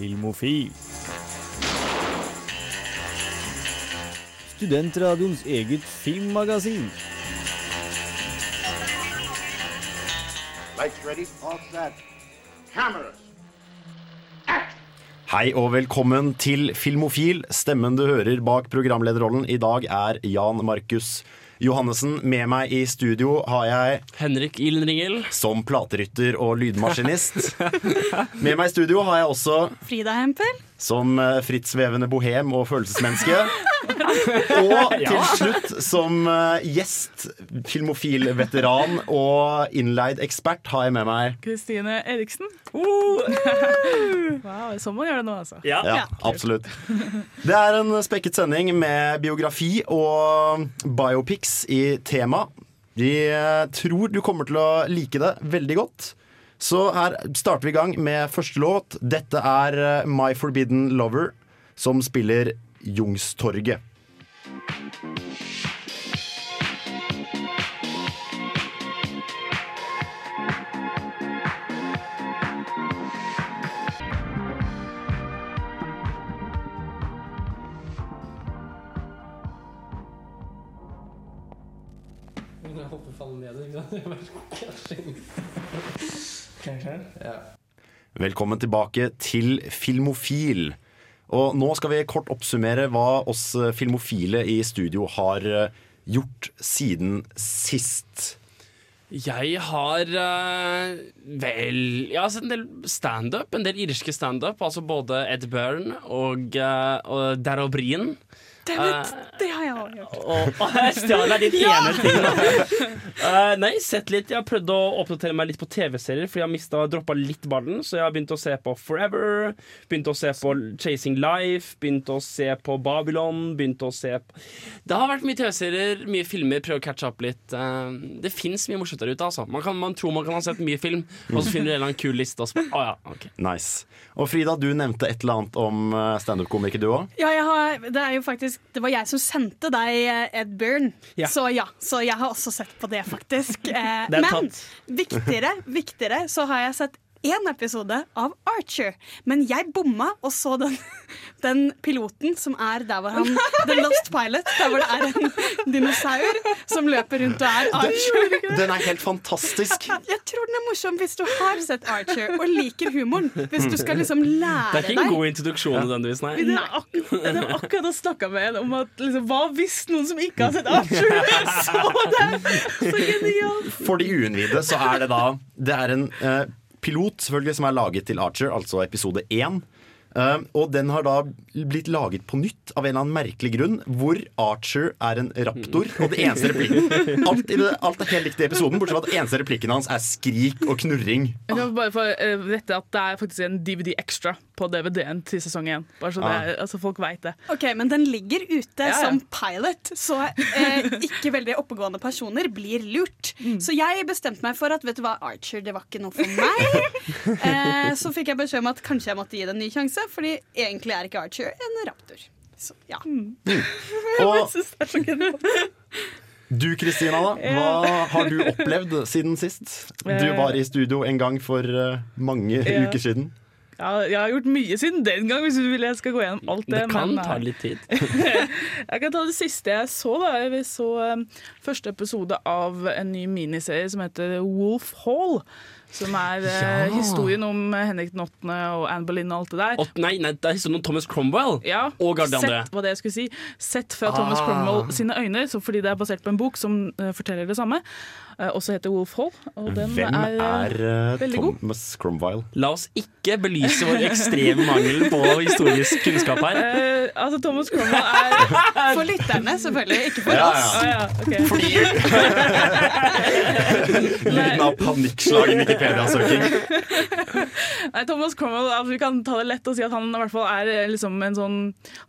Filmofil. Studentradioens eget filmmagasin. Lights ready, all set. Cameras. Hei og velkommen til Filmofil. Stemmen du hører bak programlederrollen i dag er Jan Markus Johannessen. Med meg i studio har jeg Henrik Ilenringel. Som platerytter og lydmaskinist. Med meg i studio har jeg også Frida Hempel. Som eh, frittsvevende bohem og følelsesmenneske. Og til slutt som eh, gjest, filmofil-veteran og innleid ekspert har jeg med meg Kristine Eriksen. wow, sånn må man gjøre det nå, altså. Ja. Ja, absolutt. Det er en spekket sending med biografi og biopics i tema. Vi eh, tror du kommer til å like det veldig godt. Så her starter vi i gang med første låt. Dette er eh, My Forbidden Lover, som spiller Jungstorget. Velkommen tilbake til Filmofil. Og nå skal vi kort oppsummere hva oss eh, filmofile i studio har eh, gjort siden sist. Jeg har eh, vel Jeg har sett en del standup. En del irske standup. Altså både Ed Byrne og, uh, og Darrow Breen. Dammit, det har jeg òg gjort. Og, og stjal ditt ene ting. Eh, nei, sett litt. Jeg har prøvd å oppdatere meg litt på TV-serier, fordi jeg har droppa litt ballen. Så jeg har begynt å se på Forever, begynt å se på Chasing Life, begynt å se på Babylon. Begynt å se på Det har vært mye TV-serier, mye filmer, prøve å catche opp litt. Uh, det fins mye morsomt der ute, altså. Man, kan, man tror man kan ha sett mye film, og så finner du en eller annen kul liste. Og så, oh, ja, ok. Nice. Og Frida, du nevnte et eller annet om eh, standup-komiker, du òg? Ja, jeg har, det er jo faktisk Det var jeg som sendte deg eh, Ed Byrne. Ja. Så ja, så jeg har også sett på det, faktisk. Eh, men viktigere, viktigere så har jeg sett én episode av Archer. Men jeg bomma og så den, den piloten som er der hvor han The Lost Pilot. Der hvor det er en dinosaur som løper rundt og er Archer. Den er helt fantastisk. Jeg tror den er morsom hvis du har sett Archer og liker humoren. Hvis du skal liksom lære deg Det er ikke en deg god introduksjon nødvendigvis, nei. Det er akkurat, det var akkurat med en om at liksom, hva hvis noen som ikke har sett Archer, så det? Så genialt. For de uinnvidde så er det da Det er en eh, pilot selvfølgelig som er laget til Archer, altså episode én. Uh, og den har da blitt laget på nytt av en eller annen merkelig grunn, hvor Archer er en raptor. Og det eneste replikken Alt, det, alt er helt likt i episoden, bortsett fra at eneste replikken hans er skrik og knurring. Jeg kan bare få eh, rette at det er faktisk en DVD extra på DVD-en til sesong én. Bare så det er, altså folk vet det. Ok, Men den ligger ute Ja, ja. som pilot, så eh, ikke veldig oppegående personer blir lurt. Så jeg bestemte meg for at vet du hva, Archer det var ikke noe for meg. Eh, så fikk jeg beskjed om at kanskje jeg måtte gi det en ny sjanse, fordi egentlig er ikke Archer en raptor. Så, ja. Og synes det er så du Kristina, da? Hva har du opplevd siden sist? Du var i studio en gang for eh, mange Ja. uker siden. Ja, jeg har gjort mye siden den gang, hvis du vil jeg skal gå gjennom alt det. Det kan men, ta eh, litt tid. Jeg kan ta det siste jeg så. da Vi så um, første episode av en ny miniserie som heter Wolf Hall. Som er ja. uh, historien om eh, Henrik den 8. og Anne Boleyn og alt det der. Og, nei, nei, det er historien om Thomas Cromwell. Ja, Og Garde André. Sett, var det jeg skulle si. Sett fra Thomas Ah. Cromwell sine øyne, så fordi det er basert på en bok som uh, forteller det samme. Uh, også heter Wolf Hall. Og den Hvem er, er eh, eh, veldig god. Thomas Cromwile? La oss ikke belyse vår ekstreme mangel på historisk kunnskap her. Uh, altså, Thomas Cromwell er For lytterne, selvfølgelig. Ikke for Ja, oss. Å ja, ok. Lyden av panikkslagen Wikipedia-søking. Nei, Thomas Cromwell, altså, Vi kan ta det lett og si at han i hvert fall er eh, liksom en sånn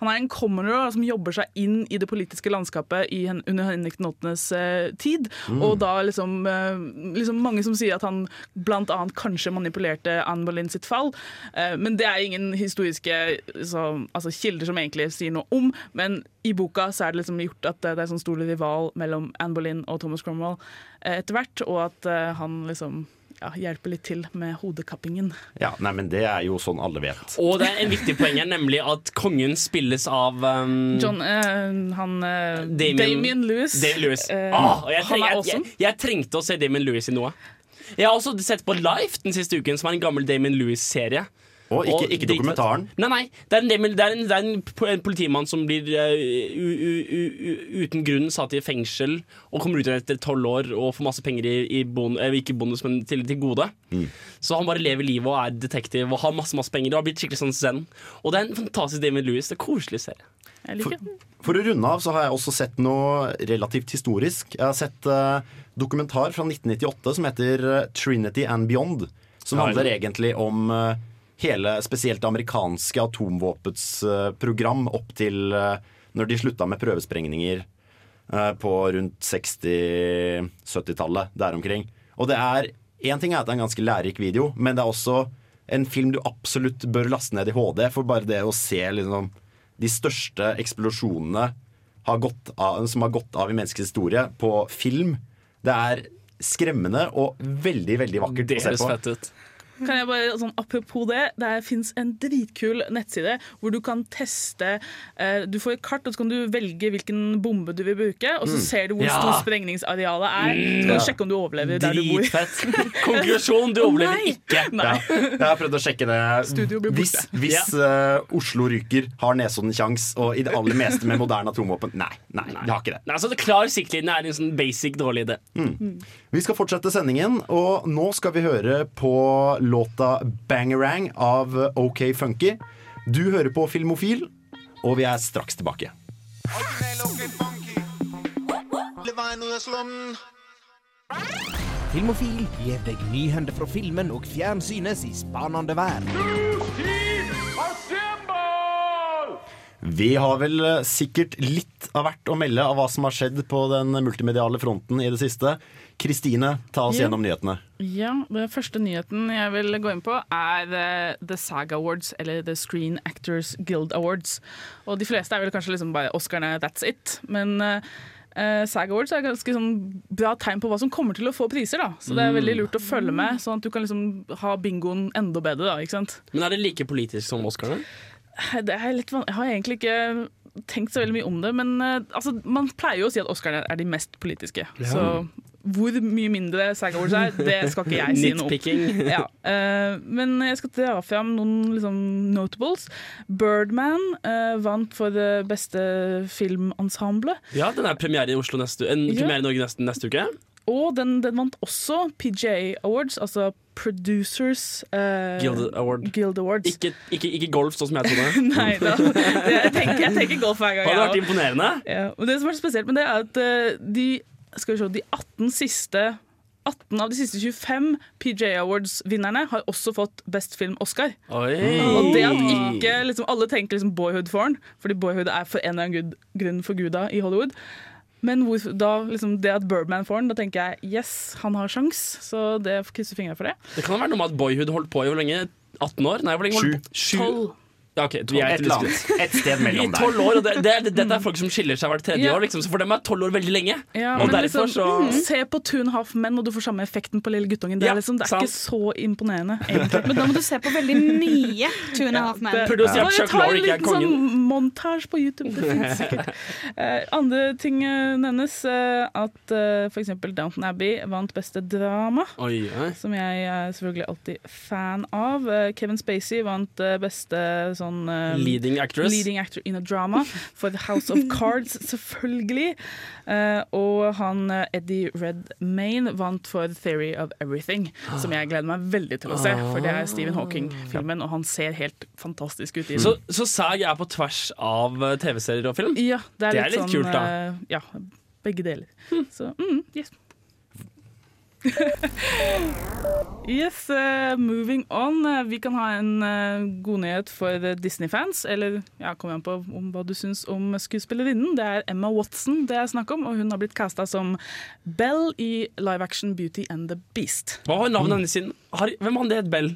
Han er en commoner da, som jobber seg inn i det politiske landskapet i, under Henrik den åttendes tid, tid. Og da liksom, eh, liksom mange som sier at han annet kanskje manipulerte Anne Boleyn sitt fall. Eh, men det er ingen historiske så, altså, kilder som egentlig sier noe om. Men i boka så er det liksom gjort at det er sånn stor rival mellom Anne Boleyn og Thomas Cromwell eh, etter hvert, og at eh, han liksom ja, hjelper litt til med hodekappingen. Ja, nei, men det er jo sånn alle vet. Og det er en viktig poeng her, nemlig at kongen spilles av um, John, uh, han uh, Damien- Damien, Lewis. Damien Lewis. Uh, Ah, og jeg, han treng, jeg, jeg, jeg trengte å se Damien Lewis i noe. Jeg har også sett på Life den siste uken, som er en gammel Damien Lewis-serie. Og ikke, ikke og dokumentaren. Nei, nei, det er en, det er en, det er en, en politimann som blir uh, u, u, u, uten grunn satt i fengsel og kommer ut igjen etter tolv år og får masse penger i, i bon, eh, ikke bonus, men til, til gode. Så han bare lever livet og er detektiv og har masse masse penger og har blitt skikkelig sånn zen. Og det er en fantastisk Damien Lewis. Det er koselig serie. Liker. For å runde av så har jeg også sett noe relativt historisk. Jeg har sett uh, dokumentar fra 1998 som heter Trinity and Beyond. Som handler egentlig om eh, hele spesielt det amerikanske atomvåpets eh, program opp til eh, når de slutta med prøvesprengninger eh, på rundt 60-70-tallet, der omkring. Og det er Én ting er at det er en ganske lærerik video, men det er også en film du absolutt bør laste ned i HD, for bare det å se liksom de største eksplosjonene har gått av, som har gått av i menneskets historie på film. Det er skremmende og veldig, veldig vakkert å se på. fett ut. Kan jeg bare, sånn, apropos det, det fins en dritkul nettside hvor du kan teste eh, Du får et kart, og så kan du velge hvilken bombe du vil bruke, og så ser du hvor Ja. stort sprengningsarealet er. Så kan du sjekke om du overlever der du bor. Dritfett. Konklusjon, du overlever nei. ikke. Ja, jeg har prøvd å sjekke det. Studio blir borte. Hvis, hvis uh, Oslo ryker, har Nesodden kjangs, og i det aller meste med moderne atomvåpen Nei, nei, nei, det har ikke det. Nei, altså, det Klar siktlinje er en sånn basic dårlig idé. Vi skal fortsette sendingen, og nå skal vi høre på låta 'Bangerang' av OK Funky. Du hører på Filmofil, og vi er straks tilbake. Filmofil gir deg nyhender fra filmen og fjernsynets i spanende verden. Vi har vel eh, sikkert litt av hvert å melde av hva som har skjedd på den multimediale fronten i det siste. Kristine, ta oss Ja. gjennom nyhetene. Ja, Den første nyheten jeg vil gå inn på, er eh, The SAG Awards, eller The Screen Actors Guild Awards. Og de fleste er vel kanskje liksom bare Oscarene, that's it. Men uh, eh, SAG Awards er ganske sånn bra tegn på hva som kommer til å få priser. da. Så det er veldig lurt å følge med, sånn at du kan liksom ha bingoen enda bedre. da, ikke sant? Men er det like politisk som Oscarene? Det er litt vanskelig. Jeg har egentlig ikke tenkt så veldig mye om det, men eh, altså, man pleier jo å si at Oscarene er de mest politiske. Så hvor mye mindre SAG Awards er, det skal ikke jeg si noe. Ja, uh, men jeg skal dra fram noen liksom, notables. Birdman uh, vant for det beste filmensemble. Ja, den er premiere i Oslo neste En Ja. premiere i Norge neste, neste uke. Og den, den vant også PGA Awards, altså Producers uh, Guild Award. Guild Awards. Ikke, ikke, ikke golf, sånn som jeg trodde. Nei da. Jeg tenker, jeg tenker golf hver gang. Hadde det vært imponerende. Ja, det som er spesielt med det, er at eh, de, skal vi se, de 18 siste 18 av de siste 25 PJ Awards-vinnerne har også fått Best Film Oscar. Og det at ikke liksom, Alle tenker liksom Boyhood for den, fordi Boyhood er for en eller annen grunn grunn forguda i Hollywood. Men hvor, da, liksom, det at Birdman får den, da tenker jeg yes, han har sjans. Så det krysser fingrene for det. Det kan være noe med at Boyhood holdt på i hvor lenge? 18 år? Nei, hvor lenge? 7. 12. Ja, ok, vi er Et. Et sted mellom der. tolv år, og det, det, er- dette er folk som skiller seg hvert tredje Ja. år, liksom, så for dem er tolv år veldig lenge. Ja, og men derfor liksom, så mm, Se på Two and Half Men, og du får samme effekten på lille guttungen. Det, Ja, er, liksom, det er sant. ikke så imponerende, egentlig. Men da må du se på veldig mye Two and Half Men. Prøvde å si at Chuck en Lorre ikke er liten kongen. sånn montasje på YouTube. Det finnes sikkert. Uh, andre ting eh, nevnes. uh, at uh, f.eks. Downton Abbey vant beste drama. Oi, oi. Som jeg er selvfølgelig alltid fan av. Kevin Spacey vant beste sånn eh, Leading actress. leading actor in a drama for The House of Cards, selvfølgelig. Uh, og han eh, Eddie Redmayne vant for Theory of Everything, som jeg gleder meg veldig til å se. For det er Stephen Hawking-filmen, og han ser helt fantastisk ut i den. Så, så SAG er på tvers av TV-serier og film? ja, det er, det er litt sånn, kult, da. Uh, ja, begge deler. Så mm, yes. Yes, uh, moving on. Eh, Vi kan ha en uh, godnyhet for eh, Disney-fans. Eller ja, kom igjen på om hva du syns om skuespillerinnen. Det er Emma Watson det er snakk om, og hun har blitt casta som Bell i live action Beauty and the Beast. Hva var navnet hennes? sin? Har, hvem han det het Bell?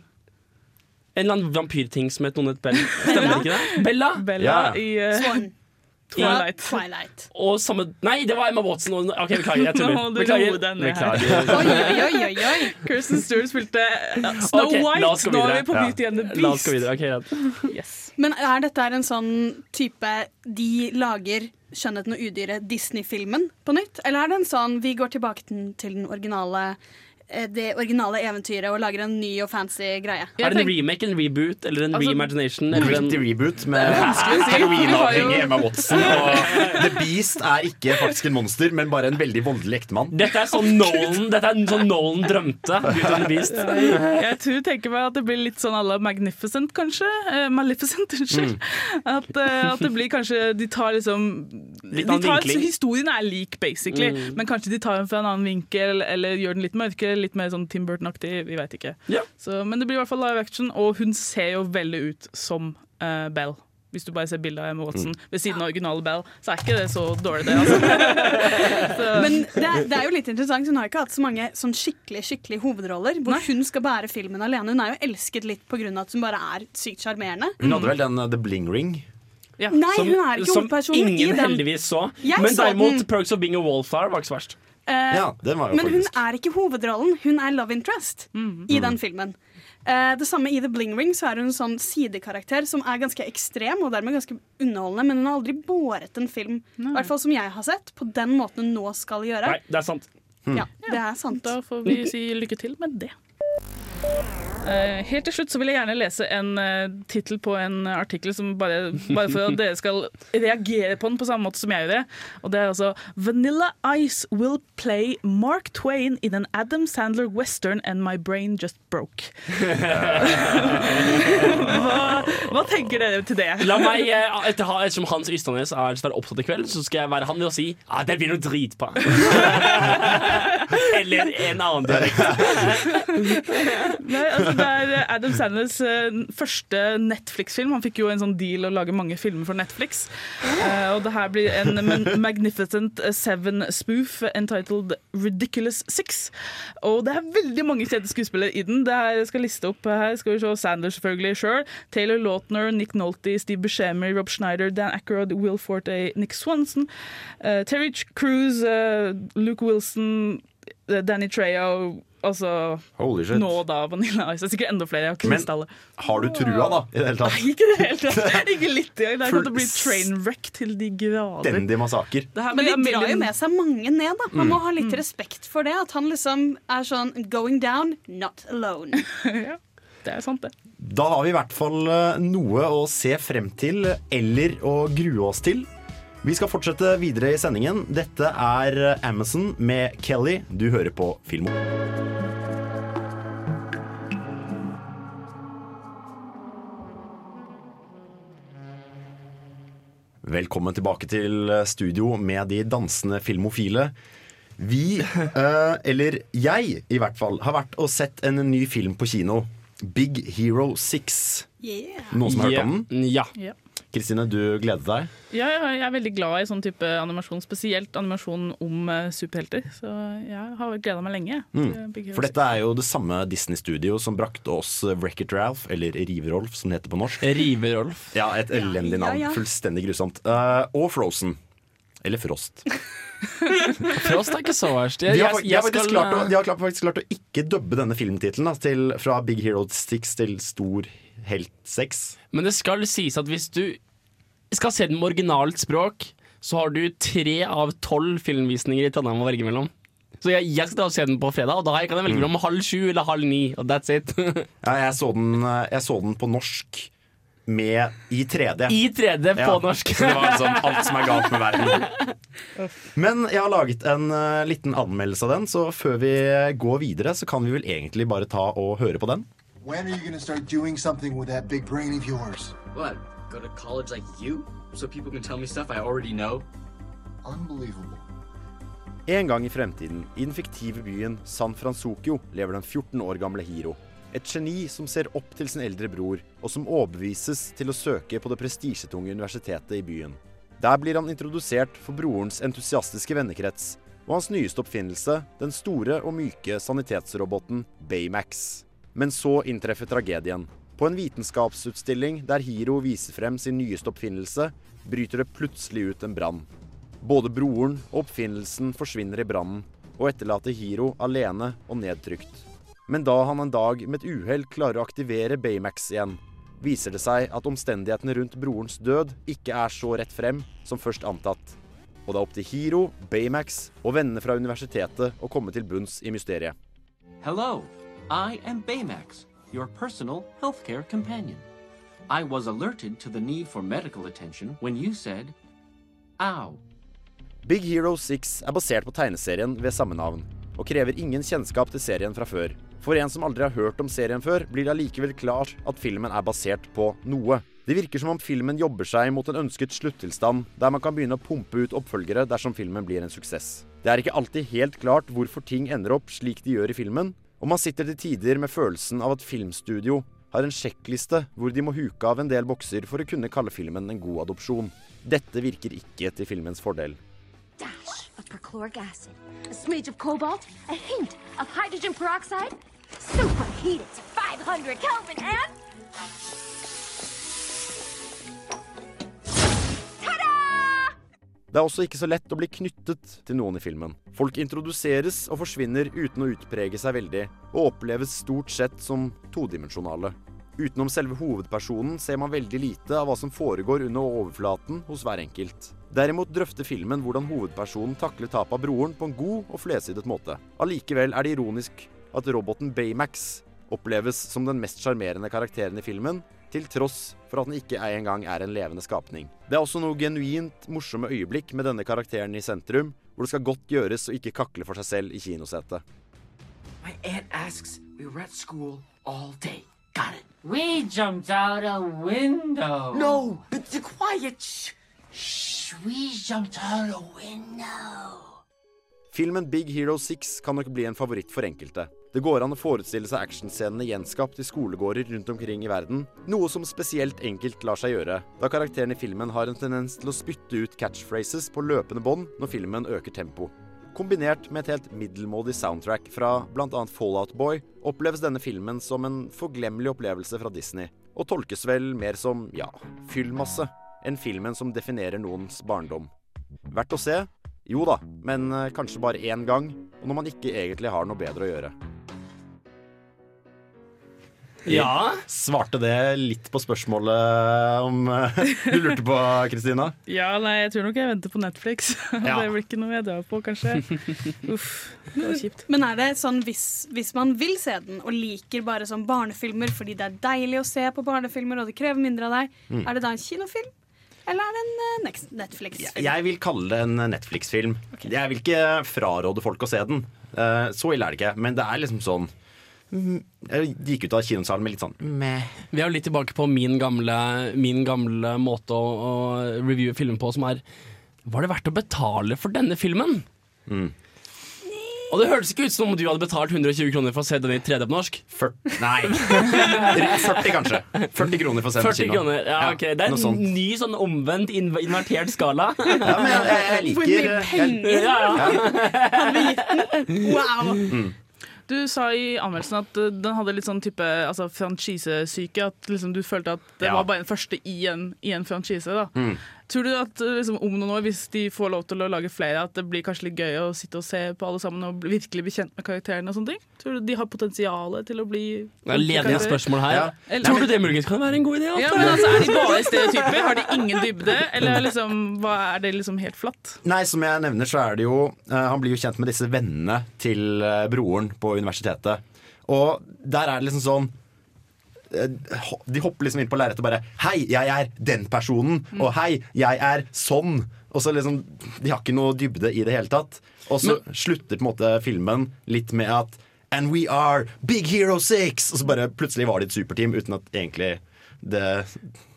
En eller annen vampyrting som het noen het Bell. Stemmer ikke det? Bella? Bella Ja. i Uh, Swan. Twilight. Twilight. Og samme Nei, det var Emma Watson. og- OK, beklager. Jeg tuller. Beklager. roe deg ned her. beklager. Oi, oi, oi, oi, oi. Kirsten Stewart spilte Snow okay, White. Nå er vi på Ja. Beauty and the Beast. La oss gå videre. Ok, greit. Yes. Men er dette en sånn type de lager 'Skjønnheten og udyret', Disney-filmen, på nytt? Eller er det en sånn vi går tilbake til den originale det originale eventyret og lager en ny og fancy greie? Er det en remake, en reboot eller en Altså, reimagination? Eller en reboot med heroinavhengig jo- Emma Watson. Og The Beast er ikke faktisk en monster, men bare en veldig voldelig ektemann. Dette er sånn Nolan Dette er sånn Nolan drømte. Beast. Jeg tror tenker meg at det blir litt sånn à la Magnificent, kanskje. Uh, Maleficent, unnskyld. At, uh, at det blir kanskje De tar liksom Litt de tar, så Historien er lik, basically, men kanskje de tar den fra en annen vinkel, eller gjør den litt mørkere, litt mer sånn Tim Burton-aktig. Vi veit ikke. Ja. Så, men det blir i hvert fall live action, og hun ser jo veldig ut som uh, Bell. Hvis du bare ser bilde av Emma Watson ved siden av originale Bell, så er ikke det så dårlig, det. altså. Men det er, det er jo litt interessant. Hun har ikke hatt så mange sånn skikkelig skikkelig hovedroller hvor hun skal bære filmen alene. Hun er jo elsket litt pga. at hun bare er sykt sjarmerende. Hun hadde vel den uh, The Bling Ring. ja. Nei, Som, hun er ikke som hovedpersonen i ingen den. heldigvis så. Jeg Men derimot. Perks of Being a Wallflower var ikke så verst. Eh, Ja, den var jo Men hun er ikke hovedrollen, hun er love interest i den filmen. Eh, det samme i The Bling Ring, så er hun en sånn sidekarakter som er ganske ekstrem og dermed ganske underholdende, men hun har aldri båret en film, i hvert fall som jeg har sett, på den måten hun nå skal gjøre. Nei, det er sant. Ja, det er sant. Da får vi si lykke til med det. Eh, helt til slutt så vil jeg gjerne lese en uh, tittel på en artikkel som bare, bare for at dere skal reagere på den på samme måte som jeg gjør det. Og det er altså Vanilla Ice will play Mark Twain in an Adam Sandler western and my brain just broke. hva, hva tenker dere til det? La meg, eh, etter, Ettersom Hans Ystadnes er svært opptatt i kveld, så skal jeg være han og si ah, det blir noe drit på. Eller en annen dialekt. Nei, altså det er Adam Sandlers eh, første Netflix-film. Han fikk jo en sånn deal å lage mange filmer for Netflix. Eh, og det her blir en Magnificent Seven-spoof entitled Ridiculous Six. Og det er veldig mange kjente skuespillere i den. Det her jeg skal liste opp her skal vi se Sandler selvfølgelig sjøl. Taylor Lautner, Nick Nolte, Steve Buscemi, Rob Schneider, Dan Ackerod, Will Forte, Nick Swanson, uh, Terry Cruise, uh, Luke Wilson, eh, Danny Trejo Altså Holy shit. nå da, Vanilla Ice. Det er sikkert enda flere. Jeg har ikke Men- alle. Har du trua, da? I det hele tatt? Nei, ikke det hele tatt. Ikke litt engang. Det er kommet til å bli trainwreck til de grader. Stendig massaker. Her Men de drar jo med seg mange ned, da. Man må ha litt respekt for det. At han liksom er sånn going down, not alone. ja, det er sant, det. Da har vi i hvert fall eh, noe å se frem til, eller å grue oss til. Vi skal fortsette videre i sendingen. Dette er Amazon med Kelly. Du hører på Filmo. Velkommen tilbake til studio med de dansende filmofile. Vi, eh, eller jeg i hvert fall, har vært og sett en ny film på kino. Big Hero 6. Yeah. Noen som har hørt om den? Ja. Kristine, du gleder deg. Ja, ja, jeg er veldig glad i sånn type animasjon, spesielt animasjon om eh, superhelter. Så jeg har gleda meg lenge. Mm. For dette er jo det samme Disney-studio som brakte oss Wreck-It Ralph, eller Rive-Rolf som det heter på norsk. Rive-Rolf. Ja, Et elendig navn. ja, ja. Fullstendig grusomt. Uh, og Frozen. Eller Frost. Frost er ikke så verst. De Jeg, har, jeg, de har, jeg faktisk, skal, klart å, de har faktisk klart å ikke dubbe denne filmtittelen fra Big Hero 6 til Stor helt 6. Men det skal sies at hvis du skal se den med originalt språk, så har du tre av tolv filmvisninger i Trondheim å velge mellom. Så jeg, jeg skal da se den på fredag, og da kan jeg velge mellom halv sju eller halv ni. Og that's it. Ja, jeg, så den, eh, jeg så den på norsk med i 3D. I 3D på Ja, norsk. Så det var liksom alt som er galt med verden. Men jeg har laget en uh, liten anmeldelse av den, så før vi går videre, så kan vi vel egentlig bare ta og høre på den. When are you gonna start doing something with that big brain of yours? What? Go to college like you? So people can tell me stuff I already know? Unbelievable. En gang i fremtiden, i den fiktive byen San Francisco, lever den 14 år gamle Hiro. Et geni som ser opp til sin eldre bror, og som overbevises til å søke på det prestisjetunge universitetet i byen. Der blir han introdusert for brorens entusiastiske vennekrets og hans nyeste oppfinnelse, den store og myke sanitetsroboten Baymax. Men så inntreffer tragedien. På en vitenskapsutstilling der Hiro viser frem sin nyeste oppfinnelse, bryter det plutselig ut en brann. Både broren og oppfinnelsen forsvinner i brannen, og etterlater Hiro alene og nedtrykt. Men da han en dag med et uhell klarer å aktivere Baymax igjen, viser det seg at omstendighetene rundt brorens død ikke er så rett frem som først antatt. Og det er opp til Hiro, Baymax og vennene fra universitetet å komme til bunns i mysteriet. Hello, I am Baymax, your personal healthcare companion. I was alerted to the need for medical attention when you said, ow. Big Hero 6 er basert på tegneserien ved samme navn, og krever ingen kjennskap til serien fra før. For en som aldri har hørt om serien før, blir det allikevel klart at filmen er basert på noe. Det virker som om filmen jobber seg mot en ønsket sluttilstand, der man kan begynne å pumpe ut oppfølgere dersom filmen blir en suksess. Det er ikke alltid helt klart hvorfor ting ender opp slik de gjør i filmen, og man sitter til tider med følelsen av at filmstudio har en sjekkliste hvor de må huke av en del bokser for å kunne kalle filmen en god adopsjon. Dette virker ikke til filmens fordel. dash of perchloric acid, a smidge of cobalt, a hint of hydrogen peroxide, superheated to 500 Kelvin, and. Det er også ikke så lett å bli knyttet til noen i filmen. Folk introduseres og forsvinner uten å utprege seg veldig, og oppleves stort sett som todimensjonale. Utenom selve hovedpersonen ser man veldig lite av hva som foregår under overflaten hos hver enkelt. Derimot drøfter filmen hvordan hovedpersonen takler tapet av broren på en god og flersidet måte. Allikevel er det ironisk at roboten Baymax oppleves som den mest sjarmerende karakteren i filmen, til tross for at den ikke engang er en levende skapning. Det er også noe genuint morsomme øyeblikk med denne karakteren i sentrum, hvor det skal godt gjøres å ikke kakle for seg selv i kinosetet. My aunt asks, we were at school all day. Got it. We jumped out a window. No, it's quiet. Shh. Shh, we jumped out a window. Filmen Big Hero 6 kan nok bli en favoritt for enkelte. Det går an å forestille seg actionscenene gjenskapt i skolegårder rundt omkring i verden, noe som spesielt enkelt lar seg gjøre, da karakteren i filmen har en tendens til å spytte ut catchphrases på løpende bånd når filmen øker tempo. Kombinert med et helt middelmådig soundtrack fra bl.a. Fallout Boy, oppleves denne filmen som en forglemmelig opplevelse fra Disney, og tolkes vel mer som, ja, fyllmasse, enn filmen som definerer noens barndom. Verdt å se? Jo da, men eh, kanskje bare én gang, og når man ikke egentlig har noe bedre å gjøre. Ja. Svarte det litt på spørsmålet om eh, du lurte på, Kristina? Ja, nei, jeg tror nok jeg venter på Netflix. Ja. det blir ikke noe jeg drar på, kanskje. Uff, det var kjipt. Men er det sånn hvis, hvis man vil se den og liker bare sånn barnefilmer fordi det er deilig å se på barnefilmer og det krever mindre av deg, Mm. er det da en kinofilm? Eller er det en eh, Netflix-film? Jeg vil kalle det en Netflix-film. Jeg vil ikke fraråde folk å se den. Eh, Så ille er det ikke. Men det er liksom sånn mm, Jeg gikk ut av kinosalen med litt sånn meh. Vi er jo litt tilbake på min gamle, min gamle måte å, å reviewe film på, som er Var det verdt å betale for denne filmen? Mm. Og det hørtes ikke ut som om du hadde betalt 120 kroner for å se den i 3D på norsk. Nei. 40 kanskje. 40 kroner for å se den på 40 kino. kroner, ja, ok Det er noe en sånt. ny sånn omvendt inv- invertert skala. Ja, men jeg, jeg, liker Hvor mye penger Ja, ja. hadde vi gitt den? Wow! Mm. Du sa i anmeldelsen at uh, den hadde litt sånn type altså, franchisesyke. At liksom, du følte at det Ja. var bare den første i en, i en franchise. Da. Tror du at uh, liksom, om noen år, hvis de får lov til å lage flere, at det blir kanskje litt gøy å sitte og se på alle sammen og bli- virkelig bli kjent med karakterene? og sånne ting? Tror du de har potensial til å bli Det er ledige spørsmål her. Ja. Tror du det muligens kan være en god idé? Ja, men altså, Er de bare stereotyper? Har de ingen dybde? Eller liksom, hva er det liksom helt flatt? Nei, som jeg nevner, så er det jo uh, Han blir jo kjent med disse vennene til uh, broren på universitetet. Og der er det liksom sånn eh, De hopper liksom inn på lerretet og bare Hei, jeg er den personen. Og hei, jeg er sånn. Og så liksom De har ikke noe dybde i det hele tatt. Og så slutter på en måte filmen litt med at And we are Big Hero 6! Og så bare plutselig var de et superteam uten at egentlig det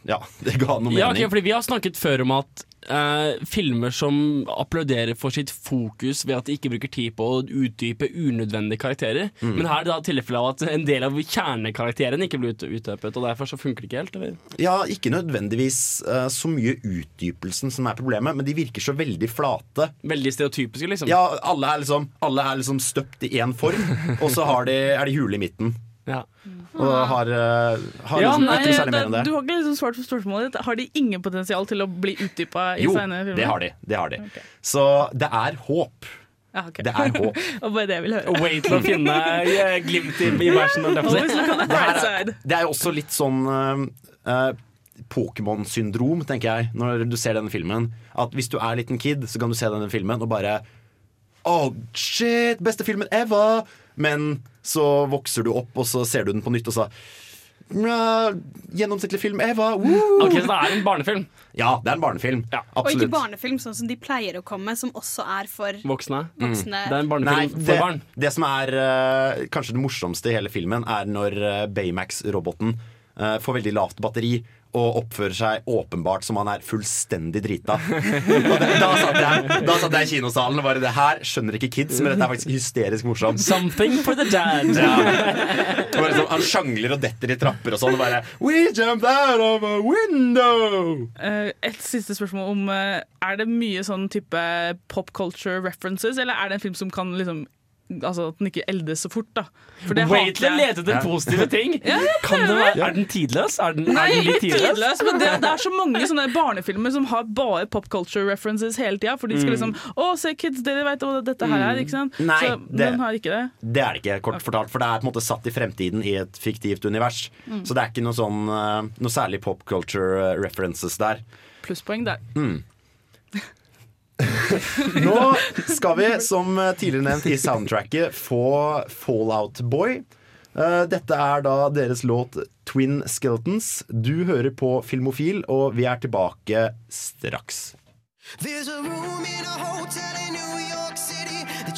Ja, det ga noe mening. Ja, okay, fordi Vi har snakket før om at eh, filmer som applauderer for sitt fokus ved at de ikke bruker tid på å utdype unødvendige karakterer. Mm. Men her er det da tilfellet av at en del av kjernekarakteren ikke blir ut- utdypet, og derfor så funker det ikke helt. Eller? Ja, ikke nødvendigvis eh, så mye utdypelsen som er problemet, men de virker så veldig flate. Veldig stereotypiske, liksom. Ja, alle er liksom, alle er liksom støpt i én form, og så har de, er de hule i midten. Ja. Og har, eh, har Ja, liksom nei, ikke særlig mer enn det. Du har ikke liksom svart på spørsmålet ditt. Har de ingen potensial til å bli utdypa i Jo, filmer? Jo, det har de. Det har de. Så det er håp. Ja, okay. Det er håp. Og bare det jeg vil høre. Way til å finne eh, glimt i, i Det, er- det er jo også litt sånn eh, Pokémon-syndrom, tenker jeg, når du ser denne filmen. At hvis du er liten kid, så kan du se denne filmen og bare Oh, shit! Beste filmen ever! Men så vokser du opp, og så ser du den på nytt, og så Gjennomsnittlig film Eva! Woo! Ok, Så det er en barnefilm? Ja, det er en barnefilm. Og ikke barnefilm sånn som de pleier å komme, som også er for Voksne? voksne. Det er en barnefilm Nei, for det, barn. det som er uh, kanskje det morsomste i hele filmen, er når uh, Baymax-roboten uh, får veldig lavt batteri og oppfører seg åpenbart som han er fullstendig drita. Og det, da, satt jeg, da satt jeg i kinosalen og bare Det her skjønner ikke kids, men dette er faktisk hysterisk morsomt. Something for the dad. Ja. Det var liksom, han sjangler og detter i trapper og sånn. Og bare We jumped out of a window! Uh, et siste spørsmål om uh, Er det mye sånn type pop culture references, eller er det en film som kan liksom Altså at den ikke eldes så fort, da. For det Wait til hater å jeg. lete etter positive ting! Ja, Kan det være, er den tidløs? Er den, Nei, er den litt tidløs? tidløs, men det, det er så mange sånne barnefilmer som har bare pop culture references hele tida. For de skal Mm. liksom Å, se kids, dere vet hva dette her er, ikke sant? Nei, så det- den har ikke det. Det er det ikke, kort fortalt. For det er på en måte satt i fremtiden i et fiktivt univers. Mm. Så det er ikke noe sånn eh, Noe særlig pop culture eh, references der. Plusspoeng der. Mm. Nå skal vi, som tidligere nevnt i soundtracket, få Fallout Boy. Eh, Dette er da deres låt Twin Skeletons. Du hører på Filmofil, og vi er tilbake straks. There's a room in a hotel in New York City that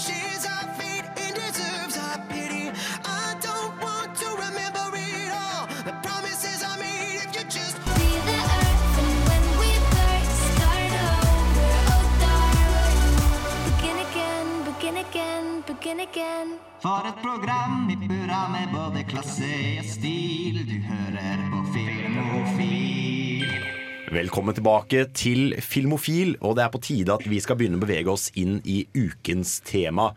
For et program i burra med både klasse og stil. Du hører på Filmofil. Velkommen tilbake til Filmofil, og det er på tide at vi skal begynne å bevege oss inn i ukens tema.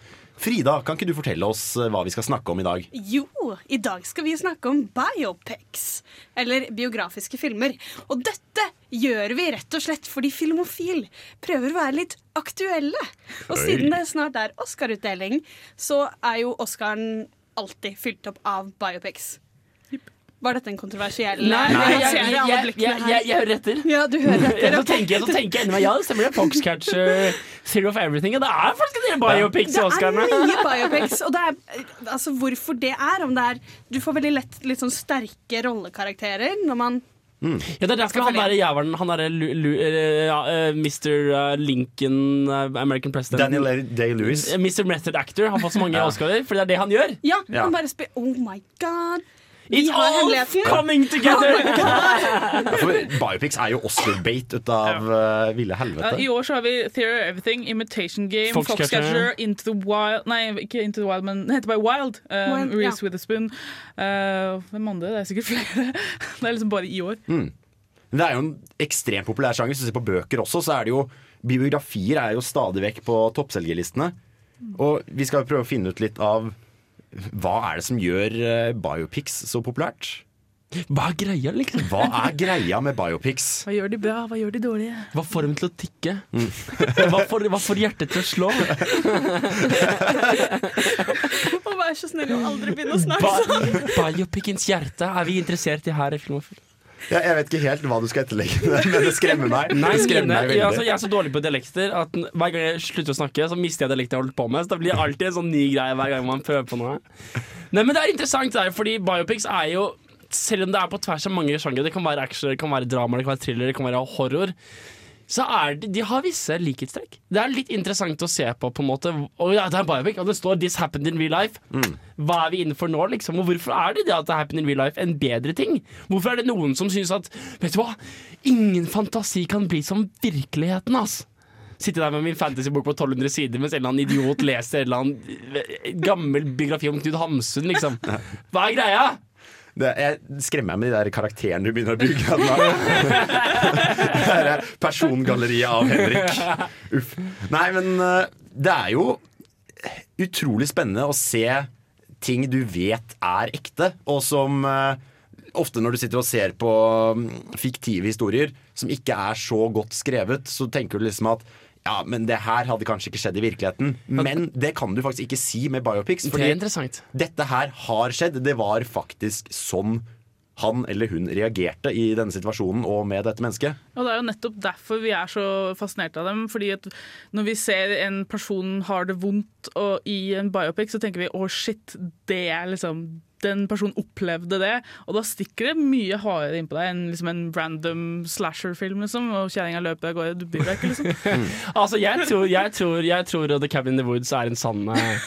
Frida, kan ikke du fortelle oss eh, hva vi skal snakke om i dag? Jo, i dag skal vi snakke om biopics, eller biografiske filmer. Og dette gjør vi rett og slett fordi Filmofil prøver å være litt aktuelle. Og Oi. siden det snart er Oscar-utdeling, så er jo Oscaren alltid fylt opp av biopics. Var dette en kontroversiell Nei, Nei, jeg, jeg, jeg, jeg, jeg, jeg, jeg hører etter. Ja, du hører etter. Så tenker jeg, så tenker jeg inni meg ja, det stemmer det. Foxcatcher, Zero of Everything. Og det er faktisk en del biopics i Det er mye biopics, og det er altså hvorfor det er. Om det er Du får veldig lett litt sånn sterke rollekarakterer når man Ja, det er derfor han derre jævelen Han derre eh, ja, eh, Mr. eh, Lincoln, eh, American President Daniel Day-Lewis. Eh, Mr. Method Actor har fått så mange Ja. Oscarer, for det er det han gjør. Ja, Ja. han bare spiller Oh my god. It's all hemmeligheten. coming together. Oh For biopics er jo Oscar-bait ut av uh, ville helvete. I år så har vi Theory of Everything, Imitation Game, Foxcatcher. Into the Wild Nei, ikke Into the Wild, men det heter bare Wild. Um, Wild, Reese ja. Witherspoon. Uh, hvem andre? Det er sikkert flere. det er liksom bare i år. Mm. Men Det er jo en ekstremt populær sjanger. Hvis du ser på bøker også, så er det jo Biografier er jo stadig vekk på toppselgerlistene. Og vi skal prøve å finne ut litt av hva er det som gjør eh, biopics så populært? Hva er greia, liksom? Hva er greia med biopics? Hva gjør de bra, hva gjør de dårlige? Hva får dem til å tikke? Hva får, hva får hjertet til å slå? Og vær så snill å aldri begynne å snakke sånn. Biopicens hjerte er vi interessert i her i Filmofil. Ja, jeg vet ikke helt hva du skal etterlegge, men det skremmer meg. Nei, det skremmer meg jeg, altså, jeg er så dårlig på dialekter at hver gang jeg slutter å snakke, så mister jeg dialekten jeg holdt på med. Så det blir alltid en sånn ny greie hver gang man prøver på noe. Nei, men det er interessant, det er, fordi biopics er jo selv om det er på tvers av mange sjangere, det kan være action, det kan være drama, det kan være thriller, det kan være horror, så er det, de har visse likhetstrekk. Det er litt interessant å se på, på en måte. Og ja, det er biopic, og det står 'This happened in real life'. Hva er vi innenfor nå, liksom? Og hvorfor er det det at det happened in real life en bedre ting? Hvorfor er det noen som syns at Vet du hva? Ingen fantasi kan bli som virkeligheten, ass. Sitte der med min fantasybok på 1200 sider mens en eller annen idiot leser en eller annen gammel biografi om Knut Hamsun, liksom. Hva er greia? Det, jeg skremmer meg med de der karakterene du begynner å bygge. det er persongalleriet av Henrik. Uff. Nei, men eh, det er jo utrolig spennende å se ting du vet er ekte, og som eh, ofte når du sitter og ser på mm, fiktive historier som ikke er så godt skrevet, så tenker du liksom at ja, men det her hadde kanskje ikke skjedd i virkeligheten. Men det kan du faktisk ikke si med biopics. Det er interessant. dette her har skjedd. Det var faktisk sånn han eller hun reagerte i denne situasjonen og med dette mennesket. Og det er jo nettopp derfor vi er så fascinert av dem. fordi at når vi ser en person har det vondt og i en biopic, så tenker vi å shit, det er liksom den personen opplevde det. Og da stikker det mye hardere innpå deg enn liksom en random slasher-film. Liksom, og kjerringa løper av gårde. Du bryr deg ikke, liksom. Altså, jeg tror, jeg, tror, jeg tror The Cabin in the Woods er en sann eh,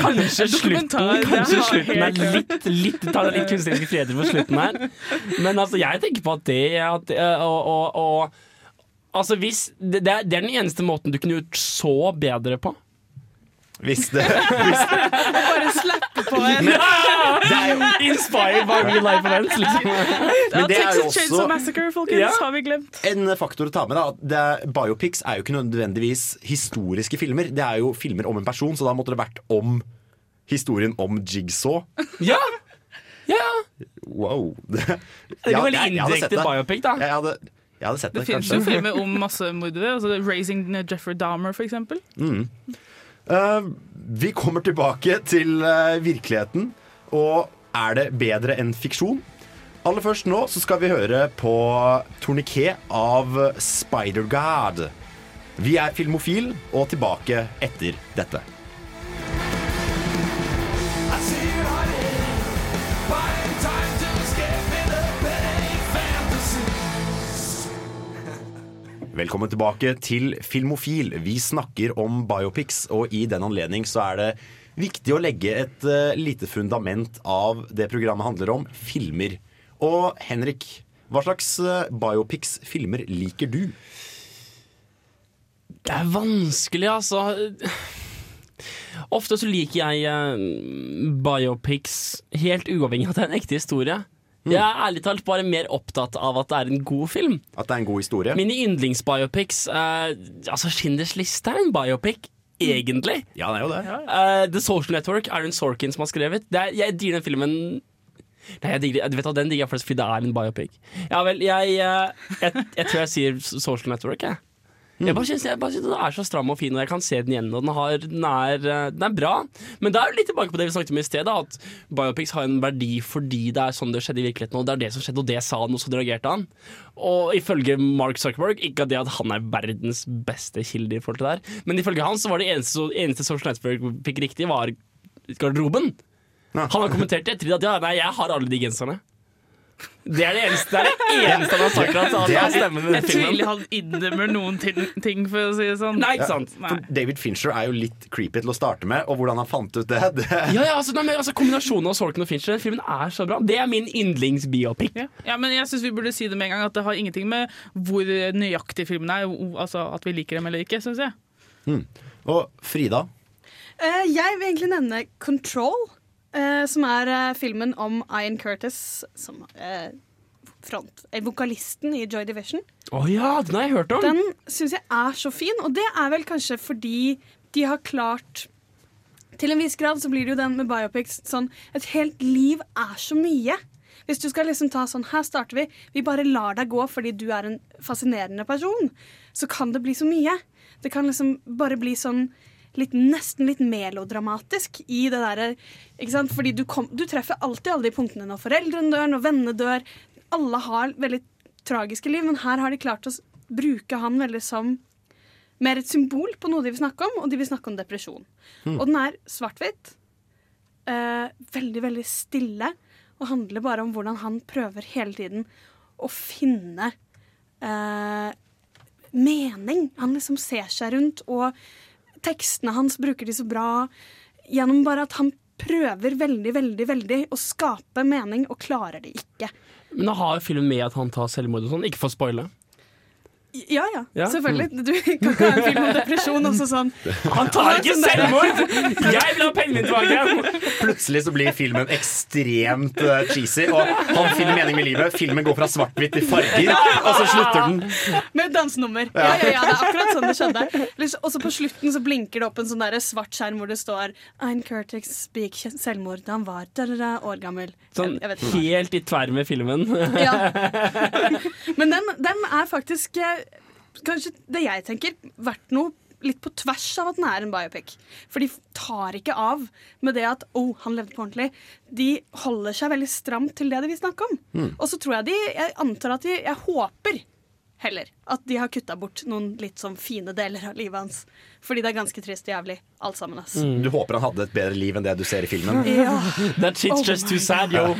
Kanskje slutten Kanskje slutten er litt, litt Tar litt kunstneriske friheter på slutten her. Men altså, jeg tenker på at det at, eh, og, og, og, Altså, hvis det, det er den eneste måten du kunne gjort så bedre på. Hvis det, hvis Bare slappe på en Det er jo inspired by real life events, liksom. Men det er jo også Massacre, folkens, Ja. har vi glemt. en faktor å ta med. da det, Biopics er jo ikke nødvendigvis historiske filmer. Det er jo filmer om en person, så da måtte det vært om historien om Jigsaw. Ja! ja. Wow. Det er jo jeg indirekte biopic, da. Jeg hadde, jeg hadde sett det, Det finnes jo filmer om massemordere. Altså 'Raising Jeffrey Dahmer', for eksempel. Mm. Eh, vi kommer tilbake til eh, virkeligheten. Og er det bedre enn fiksjon? Aller først nå så skal vi høre på Torniquet av Spider-God. Vi er Filmofil og tilbake etter dette. Velkommen tilbake til Filmofil. Vi snakker om biopics, og i den anledning så er det viktig å legge et uh, lite fundament av det programmet handler om filmer. Og Henrik, hva slags uh, biopics filmer liker du? Det er vanskelig, altså. Ofte så liker jeg uh, biopics helt uavhengig av at det er en ekte historie. Jeg er ærlig talt bare mer opptatt av at det er en god film. At det er en god historie? Mine yndlingsbiopics uh, Altså, Schindlers liste er en biopic. Egentlig. Ja, det er jo det. Eh, The Social Network, Aaron Sorkin som har skrevet. Det er, jeg digger den filmen Nei, jeg digger, jeg vet hva, Den digger jeg faktisk fordi det er en biopic. Ja vel, jeg, eh, jeg, jeg tror jeg sier Social Network, jeg. Jeg bare synes, jeg bare synes Den er så stram og fin, og jeg kan se den igjen. Og den, har, den, er, eh, den er bra. Men det er jo litt tilbake på det vi snakket om i sted. Da, at biopics har en verdi fordi det er sånn det skjedde i virkeligheten. Og det er det som skjedde, og det sa han, og så reagerte han. Og ifølge Mark Zuckerberg, ikke det at han er verdens beste kilde i forhold til det her, men ifølge han så var det eneste, eneste Social Network fikk riktig, var garderoben. Han har kommentert det etter at ja, nei, jeg har alle de genserne. Det er det eneste, det er det eneste han har sagt. Altså, Det er- stemmen Jeg tviler han innrømmer noen ting, for å si det sånn. Nei, ikke sant? For David Fincher er jo litt creepy til å starte med, og hvordan han fant ut det, det Ja, ja, altså, nei, men, altså Kombinasjonen av Sorkin og Fincher Den filmen er så bra. Det er min yndlingsbiopic. Ja. ja, men jeg synes vi burde si det med en gang, at det har ingenting med hvor nøyaktig filmen er, altså at vi liker dem eller ikke, syns jeg. Mm. Og Frida, Uh, jeg vil egentlig nevne Control, eh, som er eh, filmen om Ian Curtis, som eh, front, eh, vokalisten i Joy Division. Å ja, den har jeg hørt om. Den syns jeg er så fin, og det er vel kanskje fordi de har klart Til en viss grad så blir det jo den med biopics sånn Et helt liv er så mye. Hvis du skal liksom ta sånn Her starter vi. Vi bare lar deg gå fordi du er en fascinerende person. Så kan det bli så mye. Det kan liksom bare bli sånn litt, nesten litt melodramatisk i det derre ikke sant? Fordi du, kom, du treffer alltid alle de punktene når foreldrene dør, når vennene dør. Alle har veldig tragiske liv, men her har de klart å bruke han veldig som mer et symbol på noe de vil snakke om, og de vil snakke om depresjon. Mm. Og den er svart-hvitt. Eh, veldig, veldig stille. Og handler bare om hvordan han prøver hele tiden å finne eh, mening. Han liksom ser seg rundt, og tekstene hans bruker de så bra gjennom bare at han prøver veldig, veldig, veldig å skape mening, og klarer det ikke. Men da har jo filmen med at han tar selvmord og sånn. Ikke for å spoile. Ja, ja, Ja. selvfølgelig. Du kan ikke ha en film om depresjon og så sånn Han tar ikke selvmord! Jeg vil ha pengene mine tilbake! Plutselig så blir filmen ekstremt eh, cheesy, og han finner mening med livet. Filmen går fra svart-hvitt til farger, og så slutter den. Med et dansenummer. Ja, ja, ja, det er akkurat sånn det skjedde. Og så på slutten så blinker det opp en sånn der svart skjerm hvor det står Ein Curtix begikk selvmord da han var da, da, da, år gammel. Sånn Jeg vet ikke. helt i tverr med filmen. Ja. Men den, den er faktisk eh, kanskje det jeg tenker vært noe litt på tvers av at den er en biopic. For de tar ikke av med det at 'å, oh, han levde på ordentlig'. De holder seg veldig stramt til det de vil snakke om. Mm. Og så tror jeg de Jeg antar at de Jeg håper heller at de har kutta bort noen litt sånn fine deler av livet hans. Fordi det er ganske trist og jævlig, alt sammen. ass. Du håper han hadde et bedre liv enn det du ser i filmen. Ja. That shit's Oh just too sad, yo.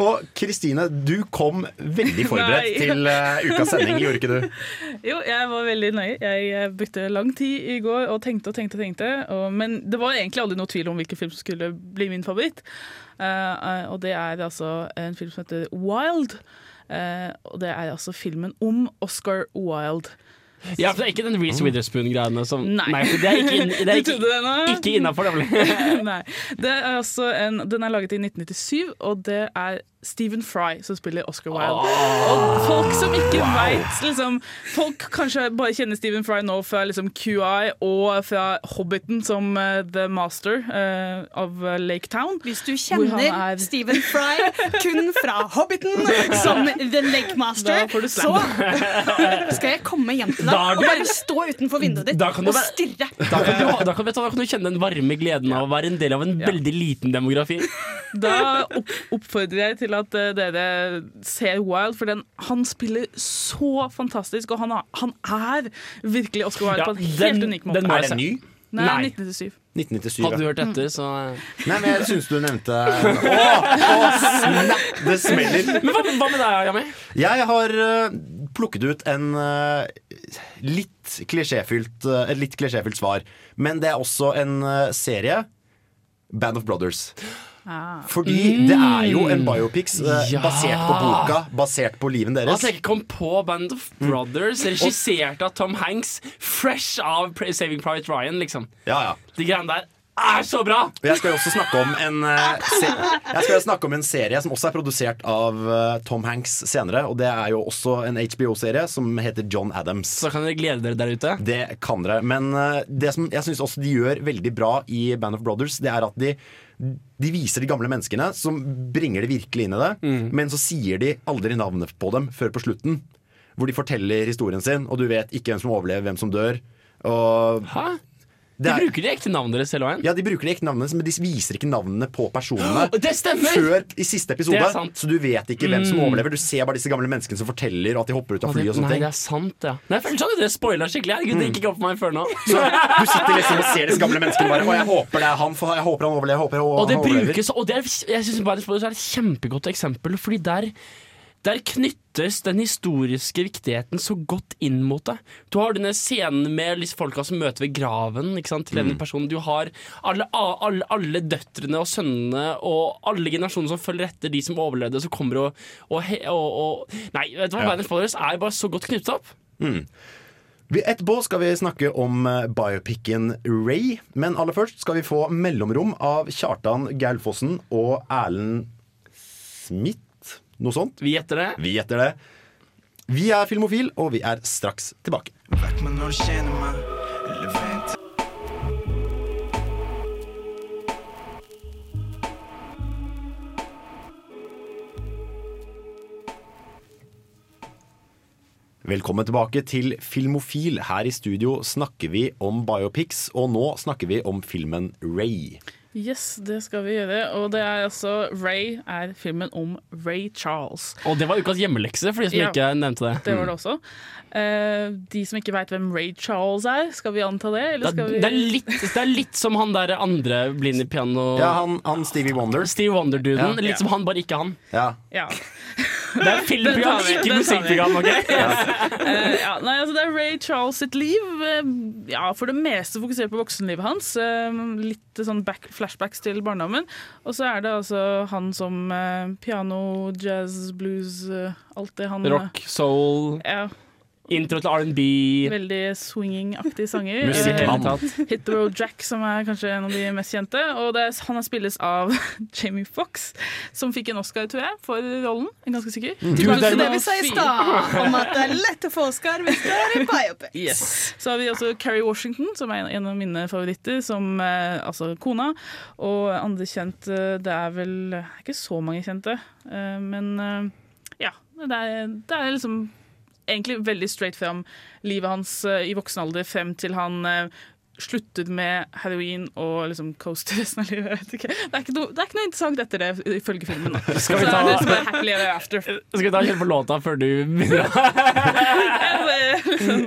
Og Kristine, du kom veldig forberedt til uh, ukas sending, gjorde ikke du? Jo, jeg var veldig nøye. Jeg eh, brukte lang tid i går og tenkte og tenkte. og tenkte og, Men det var egentlig aldri noe tvil om hvilken film som skulle bli min favoritt. Uh, uh, og det er altså en film som heter Wild. Eh, og det er altså filmen om Oscar Wilde. Ja, for det er ikke den Reece Witherspoon-greiene som Nei. for det er ikke, inn- det er Du det ikke, ikke innafor, nemlig. Nei. Det er altså en, den er laget i 1997, og det er Stephen Fry som spiller Oscar Wilde. Og folk som ikke vet liksom, Folk kanskje bare kjenner Stephen Fry nå fra liksom, QI og fra Hobbiten som uh, The Master uh, av eh, Lake Town. Hvis du kjenner er- Stephen Fry kun fra Hobbiten som The Lake Master, så skal jeg komme hjem til deg og bare stå utenfor vinduet ditt Da kan du og være- stirre. Da kan, du, da, kan, vet du, da kan du kjenne den varme gleden av å være en del av en veldig liten demografi. Da opp, oppfordrer jeg til at eh, dere ser Wild, for den, han spiller så fantastisk, og han, har, han er virkelig Oscar Wilde Ja, på en helt den- unik måte. den Er den ny? Nei, Nei. 1997. 1997. Hadde du hørt etter, så Nei, men jeg syns du nevnte Å, oh, snap! Det smeller. Men hva, hva med deg, Yami? Jeg har uh, plukket ut en uh, litt klisjéfylt, uh, et litt klisjéfylt svar. Men det er også en serie. Band of Brothers. Fordi det er jo en biopics eh, Ja. basert på boka, basert på liven deres. Altså, jeg kom på Band of Brothers, regissert av Tom Hanks, fresh av Saving Private Ryan, liksom. Ja, ja. De greiene der er så bra! Jeg skal jo også snakke om en eh, se Jeg skal jo snakke om en serie som også er produsert av eh, Tom Hanks senere. Og det er jo også en HBO-serie som heter John Adams. Så kan dere glede dere der ute. Det kan dere. Men det som jeg syns også de gjør veldig bra i Band of Brothers, det er at de de viser de gamle menneskene som bringer det virkelig inn i det, men så sier de aldri navnet på dem før på slutten. Hvor de forteller historien sin, og du vet ikke hvem som overlever, hvem som dør. Og Hæ? De er- bruker de ekte navnene deres veien. ja, De bruker de ekte navnene, men de viser ikke navnene på personene Det stemmer! før i siste episode. Det er sant. Så du vet ikke hvem som Mm. overlever. Du ser bare disse gamle menneskene som forteller at de hopper ut av flyet. fly og sånne nei, ting. det er sant, ja. Nei, jeg føler sånn det spoila skikkelig. Herregud, det gikk ikke opp for meg før nå. Så du sitter liksom og ser disse gamle menneskene bare Og jeg håper det er han, for jeg håper han overlever. Jeg håper han Og det brukes Og det er, jeg synes bare det er et kjempegodt eksempel, fordi der der knyttes den historiske viktigheten så godt inn mot det. Du har denne scenen med liksom folka som møter ved graven ikke sant, til Mm. denne personen. Du har alle, alle, alle døtrene og sønnene og alle generasjoner som følger etter de som overlevde, som kommer og, og, og, og Nei, vet du hva, Ja. Of Brothers er bare så godt knyttet opp. Mm. Etterpå skal vi snakke om eh, biopicen Ray, men aller først skal vi få mellomrom av Kjartan Gaulfossen og Erlend Smith. Noe sånt. Vi gjetter det. Vi gjetter det. Vi er Filmofil, og vi er straks tilbake. Vekk meg når du kjenner meg, eller vent. Velkommen tilbake til Filmofil. Her i studio snakker vi om biopics, og nå snakker vi om filmen Ray. Yes, det skal vi gjøre. Og det er altså Ray er filmen om Ray Charles. Og det var ukas hjemmelekse, for de som Ja. ikke nevnte det. Det var det også. Uh, de som ikke veit hvem Ray Charles er, skal vi anta det? Eller Det skal vi... det, er litt, det er litt som han der andre blinde piano... Ja, han, han Stevie Wonder. Stevie Wonder-duden. Ja. Litt som han, bare ikke han. Ja. Ja. Det er filmprogram, ikke musikkprogram. ok? Eh, ja, nei, altså det er Ray Charles sitt liv. eh, ja, for det meste fokusert på voksenlivet hans. eh, litt sånn back, flashbacks til barndommen. Og så er det altså han som piano, jazz, blues, alt det han Rock, soul, Ja. Intro til R&B. Veldig swinging-aktige sanger. Eh, Hit the Road Jack, som er kanskje en av de mest kjente. Og det er, han er spilles av Jamie Fox, som fikk en Oscar, tror jeg, for rollen. Jeg er ganske sikker. Mm. Du, det vi sa i stad, om at det er lett å få Oscar hvis det er en biopics. Yes. Så har vi også Carrie Washington, som er en- av mine favoritter, som eh, altså kona. Og andre kjent eh, Det er vel ikke så mange kjente, eh, men eh, ja. Det er, det er liksom egentlig veldig straight fram livet hans eh, i voksen alder frem til han eh, sluttet med heroin og liksom coaster resten av livet. Det, er noe, det er ikke noe interessant etter det, ifølge filmen. Da. Skal vi Så ta- bare happily ever after. Skal vi ta kjøre på låta før du begynner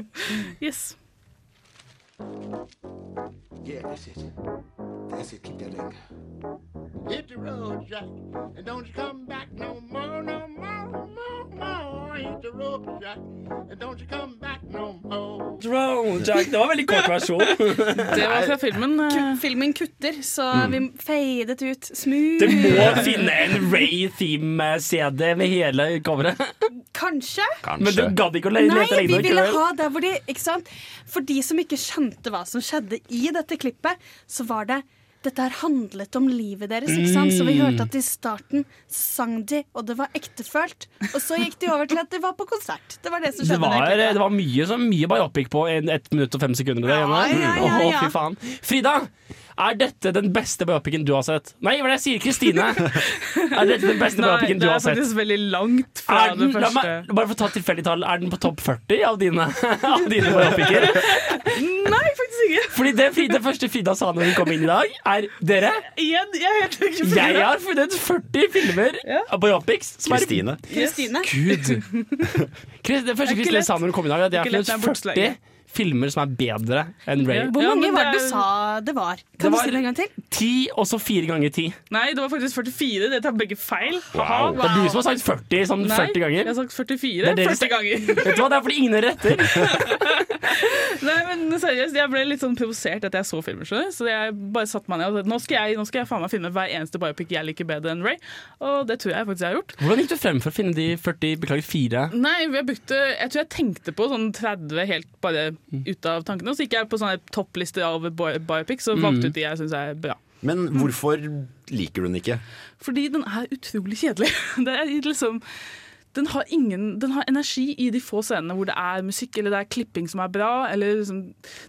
yes. Yeah, that's it. That's it. Keep that thing. Hit the road, Jack, and don't you come back no more, no more, no more. Hit the road, Jack, and don't you come back no more. Drone Jack. Det var en veldig kort versjon. Det var fra filmen. eh. Filmen kutter, så Mm. vi fadet ut smooth. Du må finne en Ray Theme-CD med hele coveret. Kanskje? Men du gadd ikke å le- Nei, vi ville ha der hvor de ikke sant? For de som ikke skjønte hva som skjedde i dette klippet, så var det dette her handlet om livet deres. ikke sant? Så vi Mm. hørte at i starten sang de, og det var ektefølt. Og så gikk de over til at de var på konsert. Det var det som skjedde. Det var, det var mye, så mye biopic på en, ett minutt og fem sekunder. Det, Ja, ja, ja, ja. fy faen. Frida, er dette den beste biopicen du har sett? Nei, hva er det jeg sier? Kristine. Er dette den beste Nei, biopicen det du er har sett? faktisk veldig langt fra den, den, det la første. meg, bare for å ta et tilfeldig tall, er den på topp 40 av dine, av dine biopicer? Nei, ikke. Fordi det, det første Frida sa når hun kom inn i dag, er dere Igjen, jeg Jeg har funnet 40 filmer ja. på som er- Kristine. Kristine. Gud. Det første Det ikke Kristin lett. sa når hun kom i dag, er at jeg har funnet det er 40 filmer som er bedre enn Ray. Hvor mange var det det du sa det var? Det Kan du var- si det en gang til? Ti, og så fire ganger ti. Nei, det var faktisk 44. Det tar begge feil. Haha, Det er du som har sagt 40 sånn Nei, 40 ganger. jeg har sagt 44 Det er 40 ganger. Vet du hva, Det er fordi ingen er retter. Nei, men seriøst, Jeg ble litt sånn provosert etter jeg så filmer. skjønner? Så jeg bare satte meg ned og sa nå skal jeg, nå skal jeg faen meg finne hver eneste biopic jeg liker bedre enn Ray. Og det tror jeg faktisk jeg har gjort. Hvordan gikk du frem for å finne de 40, beklager, fire? Nei, jeg brukte Jeg tror jeg tenkte på sånn 30 helt bare ut av tankene. Og så gikk jeg på sånne topplister av bi- biopics og valgte Mm. ut de jeg syns er bra. Men hvorfor liker du den ikke? Fordi den er utrolig kjedelig. Det er liksom den har, ingen, den har energi i de få scenene hvor det er musikk eller det er klipping som er bra. Eller liksom,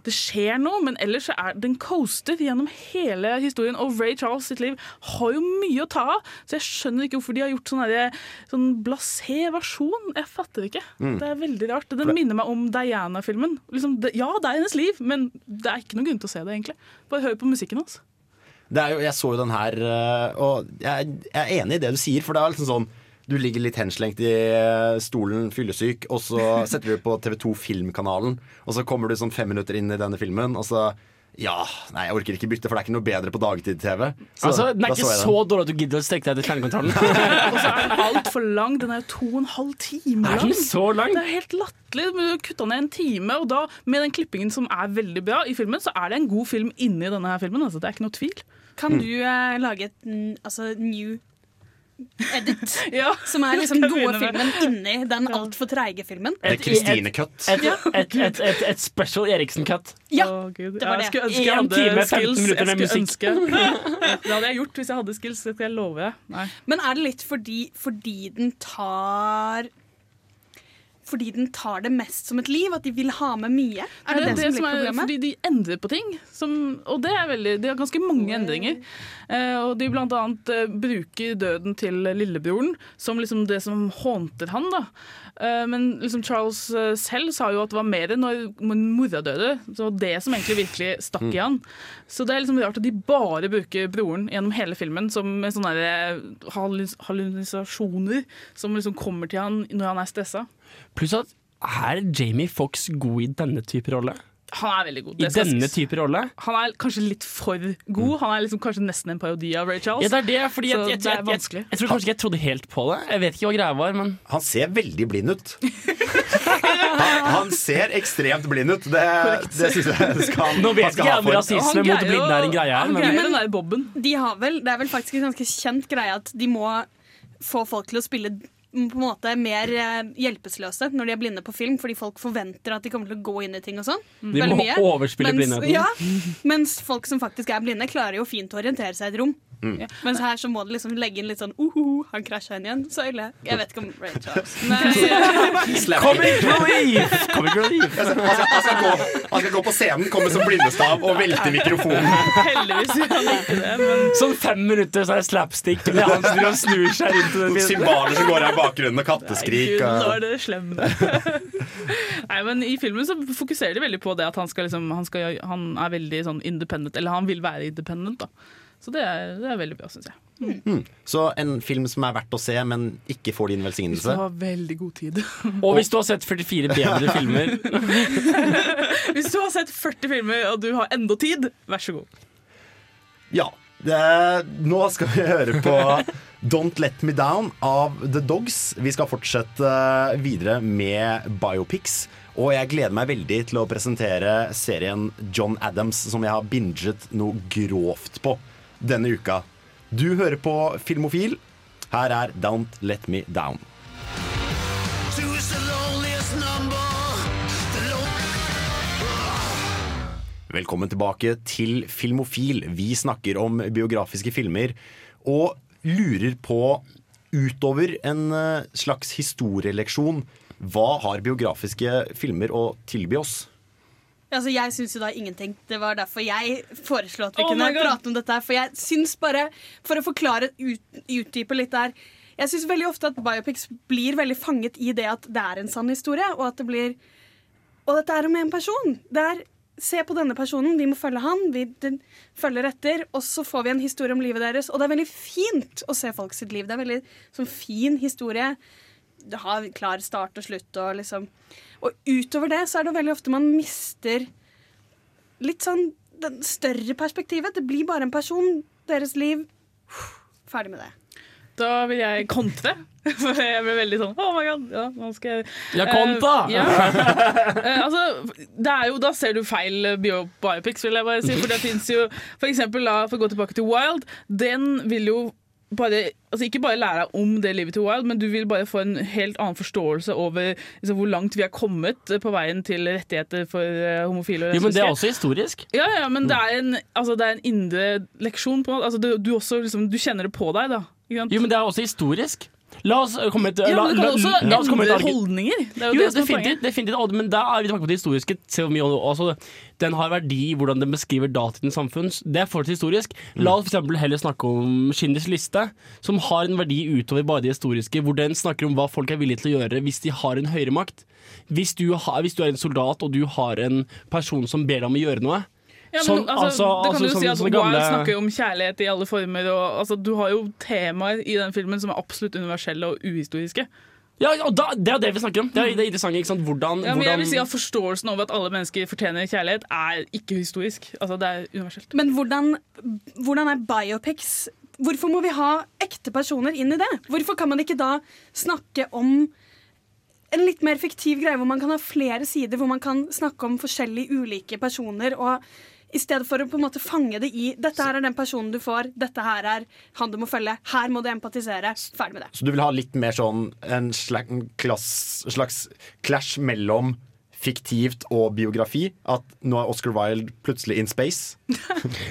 det skjer noe, men ellers så er den coaster gjennom hele historien. Og Ray Charles sitt liv har jo mye å ta av, så jeg skjønner ikke hvorfor de har gjort sånn her, sånn blasé versjon. Jeg fatter ikke. Mm. Det er veldig rart. Den minner meg om Diana-filmen. Liksom, ja, det er hennes liv, men det er ikke noen grunn til å se det, egentlig. Bare hør på musikken hans. Det er jeg så jo den her, eh, og jeg, jeg er enig i det du sier. For det er liksom sånn Du ligger litt henslengt i eh, stolen, fyllesyk, og så setter du på TV2 Filmkanalen, og så kommer du sånn fem minutter inn i denne filmen, og så ja, nei, jeg orker ikke bytte, for det er ikke noe bedre på dagtid-TV. Altså, Den er ikke så så dårlig at du gidder å strekke deg til kjernekontrollen. Og så er den altfor lang. Den er jo to og en halv time Er lang. den så lang? Det er helt latterlig. Du har kutta ned en time, og da med den klippingen som er veldig bra i filmen, så er det en god film inni denne her filmen. Altså, det er ikke noe tvil. Kan du eh, lage et altså, new edit? Ja, som er liksom gode filmen inni den altfor treige filmen? Et- Kristine-cut. Et, et, et, et, et special Eriksen-cut. Ja, oh, Gud. det var det. jeg En hadde time, 15 skills. minutter Jeg med musikk. ønske. Det hadde jeg gjort hvis jeg hadde skills, det skal jeg love deg. Nei. Men er det litt fordi, fordi den tar Fordi den tar det mest som et liv? At de vil ha med mye? Er det det, som blir problemet? Fordi de endrer på ting. Som, og det er veldig, de har ganske mange endringer. Eh, og de blant annet eh, bruker døden til lillebroren som liksom det som hånter han. da. Eh, men liksom Charles eh, selv sa jo at det var mer når mora døde. Så det som egentlig virkelig stakk i han. Så det er liksom rart at de bare bruker broren gjennom hele filmen som med sånne der, eh, hallusinasjoner som liksom kommer til han når han er stressa. Pluss at er Jamie Fox god i denne type rolle? Han er veldig god. I denne type rolle? Han er kanskje litt for god. Han er liksom kanskje nesten en parodi av Ray Charles. Ja, det er det, fordi jeg, jeg, det jeg, er jeg, tror kanskje ikke jeg trodde helt på det. Jeg vet ikke hva greia var, men Han ser veldig blind ut. Han, han ser ekstremt blind ut. Det, det syns jeg skal, Nå vet skal ikke jeg om rasisme mot blinde er en greie her. Han Men den der bobben. De har vel, det er vel faktisk en ganske kjent greie at de må få folk til å spille mm, på en måte mer eh, hjelpeløse når de er blinde på film, fordi folk forventer at de kommer til å gå inn i ting og sånn. De må mye. overspille mens, blindheten. Ja, mens folk som faktisk er blinde, klarer jo fint å orientere seg i et rom. Mm. Ja. Mens her så må du liksom legge inn litt sånn uhuhu, han krasja inn igjen. Så ille. Jeg vet ikke om Ray Charles. Comic relief! Comic relief. Han skal, han, skal gå, han skal gå på scenen, komme som blindestav og velte mikrofonen. Heldigvis gjør han ikke det, men Sånn fem minutter så er det slapstick med han som snur seg rundt Symbaler den. Cymbaler som går her i bakgrunnen, og katteskrik. Gud, nå er det slem. Nei, men I filmen så fokuserer de veldig på det at han, skal liksom, han, skal, han er veldig sånn independent, eller han vil være independent. da Så det er, det er veldig bra, syns jeg. Hmm. Så en film som er verdt å se, men ikke får din Hvis du har veldig god tid. Og hvis du har sett 44 bedre filmer Hvis du har sett 40 filmer og du har enda tid, vær så god. Ja. Det, nå skal vi høre på Don't Let Me Down av The Dogs. Vi skal fortsette videre med biopics. Og jeg gleder meg veldig til å presentere serien John Adams, som jeg har binget noe grovt på denne uka. Du hører på Filmofil. Her er Don't Let Me Down. Velkommen tilbake til Filmofil. Vi snakker om biografiske filmer og lurer på, utover en eh, slags historieleksjon, hva har biografiske filmer å tilby oss? Altså, jeg syns jo da ingenting. Det var derfor jeg foreslo at vi Oh kunne prate om dette. her For jeg syns bare, for å forklare, ut, utdype litt der Jeg syns veldig ofte at biopics blir veldig fanget i det at det er en sann historie, og at det blir Og dette er om en person. Det er Se på denne personen, vi må følge han, vi den, følger etter, og så får vi en historie om livet deres. Og det er veldig fint å se folk sitt liv. Det er veldig sånn fin historie. Har klar start og slutt og liksom Og utover det så er det veldig ofte man mister litt sånn det større perspektivet. Det blir bare en person, deres liv. Ferdig med det. Da vil jeg kontre. For jeg ble veldig sånn Oh my god, ja, nå skal jeg Ja, konta! Uh, ja. uh, altså, det er jo, da ser du feil eh, bio biopics, vil jeg bare si. For det fins jo For eksempel, da, for å gå tilbake til Wild, den vil jo bare, altså ikke bare lære deg om det livet til Wild, men du vil bare få en helt annen forståelse over liksom, hvor langt vi har kommet på veien til rettigheter for eh, homofile Jo, men det er også historisk. Ja, ja, men det er en, altså, det er en indre leksjon. På, en måte. altså, du, du, også, liksom, du kjenner det på deg, da. Jo, men det er også historisk. La oss komme til Ja, la, men la, la oss komme til holdninger. Det jo det definitivt, definitivt, men da er vi tilbake på det historiske. Se hvor mye, altså, den har verdi i hvordan den beskriver datidens samfunn. Det er fortsatt historisk. La oss eksempel heller snakke om Schindlers liste, som har en verdi utover bare det historiske, hvor den snakker om hva folk er villige til å gjøre hvis de har en høyere makt. Hvis du, har, hvis du er en soldat og du har en person som ber deg om å gjøre noe Ja, men, sånn- altså, det kan altså, du sånn- si at sånne Wild gamle- snakker jo om kjærlighet i alle former. Og, altså, du har jo temaer i den filmen som er absolutt universelle og uhistoriske. Ja, og da, Det er det vi snakker om. Det er det interessante. ikke sant? Hvordan, Ja, men jeg vil si at Forståelsen over at alle mennesker fortjener kjærlighet, er ikke historisk. Altså, det er universelt. Men hvordan, hvordan er biopics Hvorfor må vi ha ekte personer inn i det? Hvorfor kan man ikke da snakke om en litt mer fiktiv greie hvor man kan ha flere sider, hvor man kan snakke om forskjellige ulike personer, og i stedet for å på en måte fange det i 'dette her er den personen du får', 'dette her er han du må følge', 'her må du empatisere'. Ferdig med det. Så du vil ha litt mer sånn en slags, en slags clash mellom fiktivt og biografi? At nå er Oscar Wilde plutselig in space?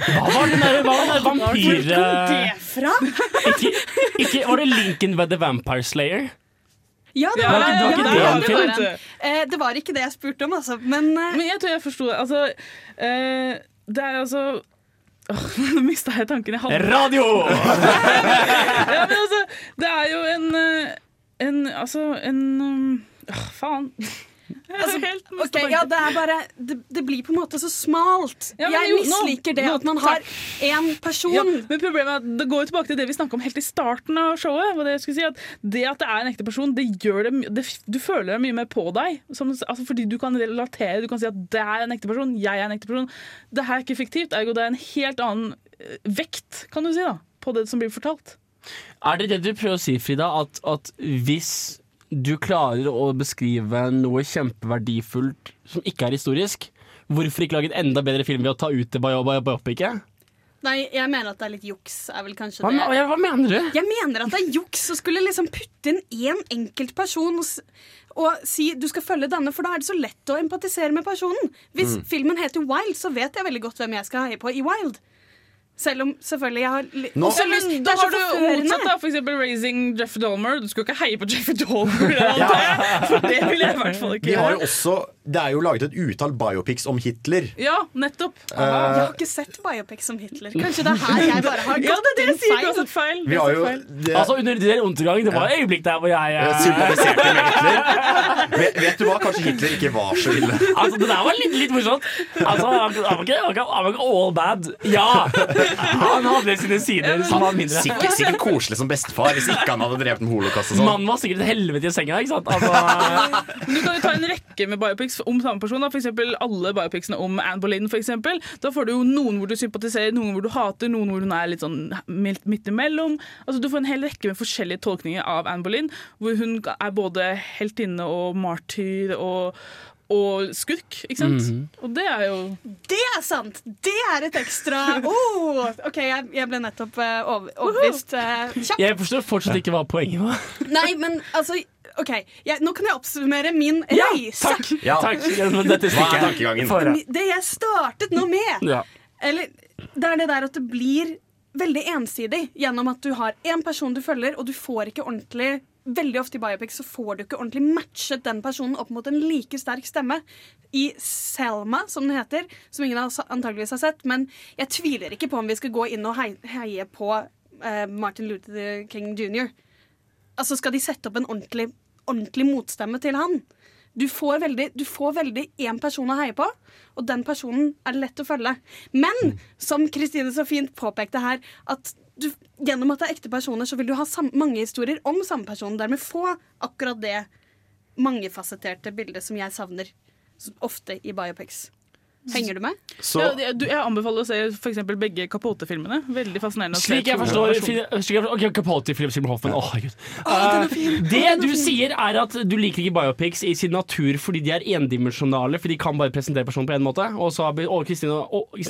Hva var den der, var den der vampyr... Hvor kom det fra? ikke, ikke, var det Lincoln ved The Vampire Slayer? Ja, det Ja, var, det det, var ja, ikke det han det, var Eh, det var ikke det jeg spurte om, altså. Men, eh, Men jeg tror jeg forsto det. Altså, eh, det er altså Åh, Nå mista jeg tanken jeg hadde. Radio! ja, men altså, det er jo en eh, En Altså, en oh, faen. Altså, okay, ja, det er bare det, det blir på en måte så smalt. Ja, jeg jo, nå- misliker det at man har én person. Ja, men problemet er at Det går jo tilbake til det vi snakka om helt i starten av showet. Det, jeg si, at det at det er en ekte person, det gjør det, det Du føler det mye mer på deg. Som, altså fordi du kan relatere. Du kan si at det er en ekte person, jeg er en ekte person. Det her er ikke fiktivt, ergo det er en helt annen eh, vekt kan du si da, på det som blir fortalt. Er det det du prøver å si, Frida? At, at hvis du klarer å beskrive noe kjempeverdifullt som ikke er historisk, hvorfor ikke lage en enda bedre film ved å ta ut det bio- bio- biopicet? Nei, jeg mener at det er litt juks. Er vel kanskje Hva, det. ja, hva mener du? Jeg mener at det er juks å skulle liksom putte inn én enkelt person og, og si du skal følge denne, for da er det så lett å empatisere med personen. Hvis Mm. filmen heter Wild, så vet jeg veldig godt hvem jeg skal heie på i Wild. Selv om selvfølgelig jeg har li- Nå- også lyst men da har du motsatt, da. For eksempel Raising Jeff Dolmer. Du skulle ikke heie på Jeff Dolmer, ja. For det vil jeg i hvert fall ikke Vi har jo gjøre. også, det er jo laget et utall biopics om Hitler. Ja, nettopp. Uh, jeg har ikke sett biopics om Hitler. Kanskje det er her jeg bare har Ja, gått det er det jeg inn sier, feil. Gått feil. Vi har jo det, Altså Under den undergang, det var et øyeblikk der hvor jeg uh... sympatiserte med Hitler. Vet, vet du hva? Kanskje Hitler ikke var så ille. Altså, Det der var litt, litt morsomt. Altså, han var ikke, han var ikke, han var ikke all bad. Ja! Han hadde sine sider som var mindre. Sikkert, sikkert koselig som bestefar hvis ikke han hadde drevet med holocaust og sånn. Mannen var sikkert et helvete i senga. ikke sant? Altså, Du kan jo ta en rekke med biopics om samme person. Da. Eksempel alle biopicsene om Anne Boleyn. Eksempel. da får du jo noen hvor du sympatiserer, noen hvor du hater, noen hvor hun er litt sånn midt imellom. Altså, du får en hel rekke med forskjellige tolkninger av Anne Boleyn, hvor hun er både heltinne og martyr og, og skurk. Ikke sant? Mhm. Og det er jo Det er sant! Det er et ekstra oh, OK, jeg, jeg ble nettopp eh, over, overbevist eh, kjapt. jeg forstår fortsatt ikke hva poenget var. Nei, men altså OK, jeg, nå kan jeg oppsummere min Ja, reise. takk. Ja. Takk. Ja, dette Hva er stikker. høre. Det jeg startet nå med, Ja. eller, det er det der at det blir veldig ensidig gjennom at du har én person du følger, og du får ikke ordentlig Veldig ofte i biopics så får du ikke ordentlig matchet den personen opp mot en like sterk stemme. I Selma, som den heter, som ingen antageligvis har sett. Men jeg tviler ikke på om vi skal gå inn og heie på eh, Martin Luther King jr. Altså, skal de sette opp en ordentlig, ordentlig motstemme til han? Du får veldig du får veldig én person å heie på, og den personen er lett å følge. Men som Kristine så fint påpekte her, at du, gjennom at det er ekte personer, så vil du ha mange historier om samme person. Dermed få akkurat det mangefasetterte bildet som jeg savner ofte i biopics. Henger du med? ja, du, Jeg anbefaler å se for eksempel begge Capote-filmene. Veldig fascinerende. Slik jeg forstår slik jeg, ok, Capote, film Seymour Hoffman. Den er Eh, det du sier, er at du liker ikke biopics i sin natur fordi de er endimensjonale, For de kan bare presentere personen på en måte, og så har vi- Kristine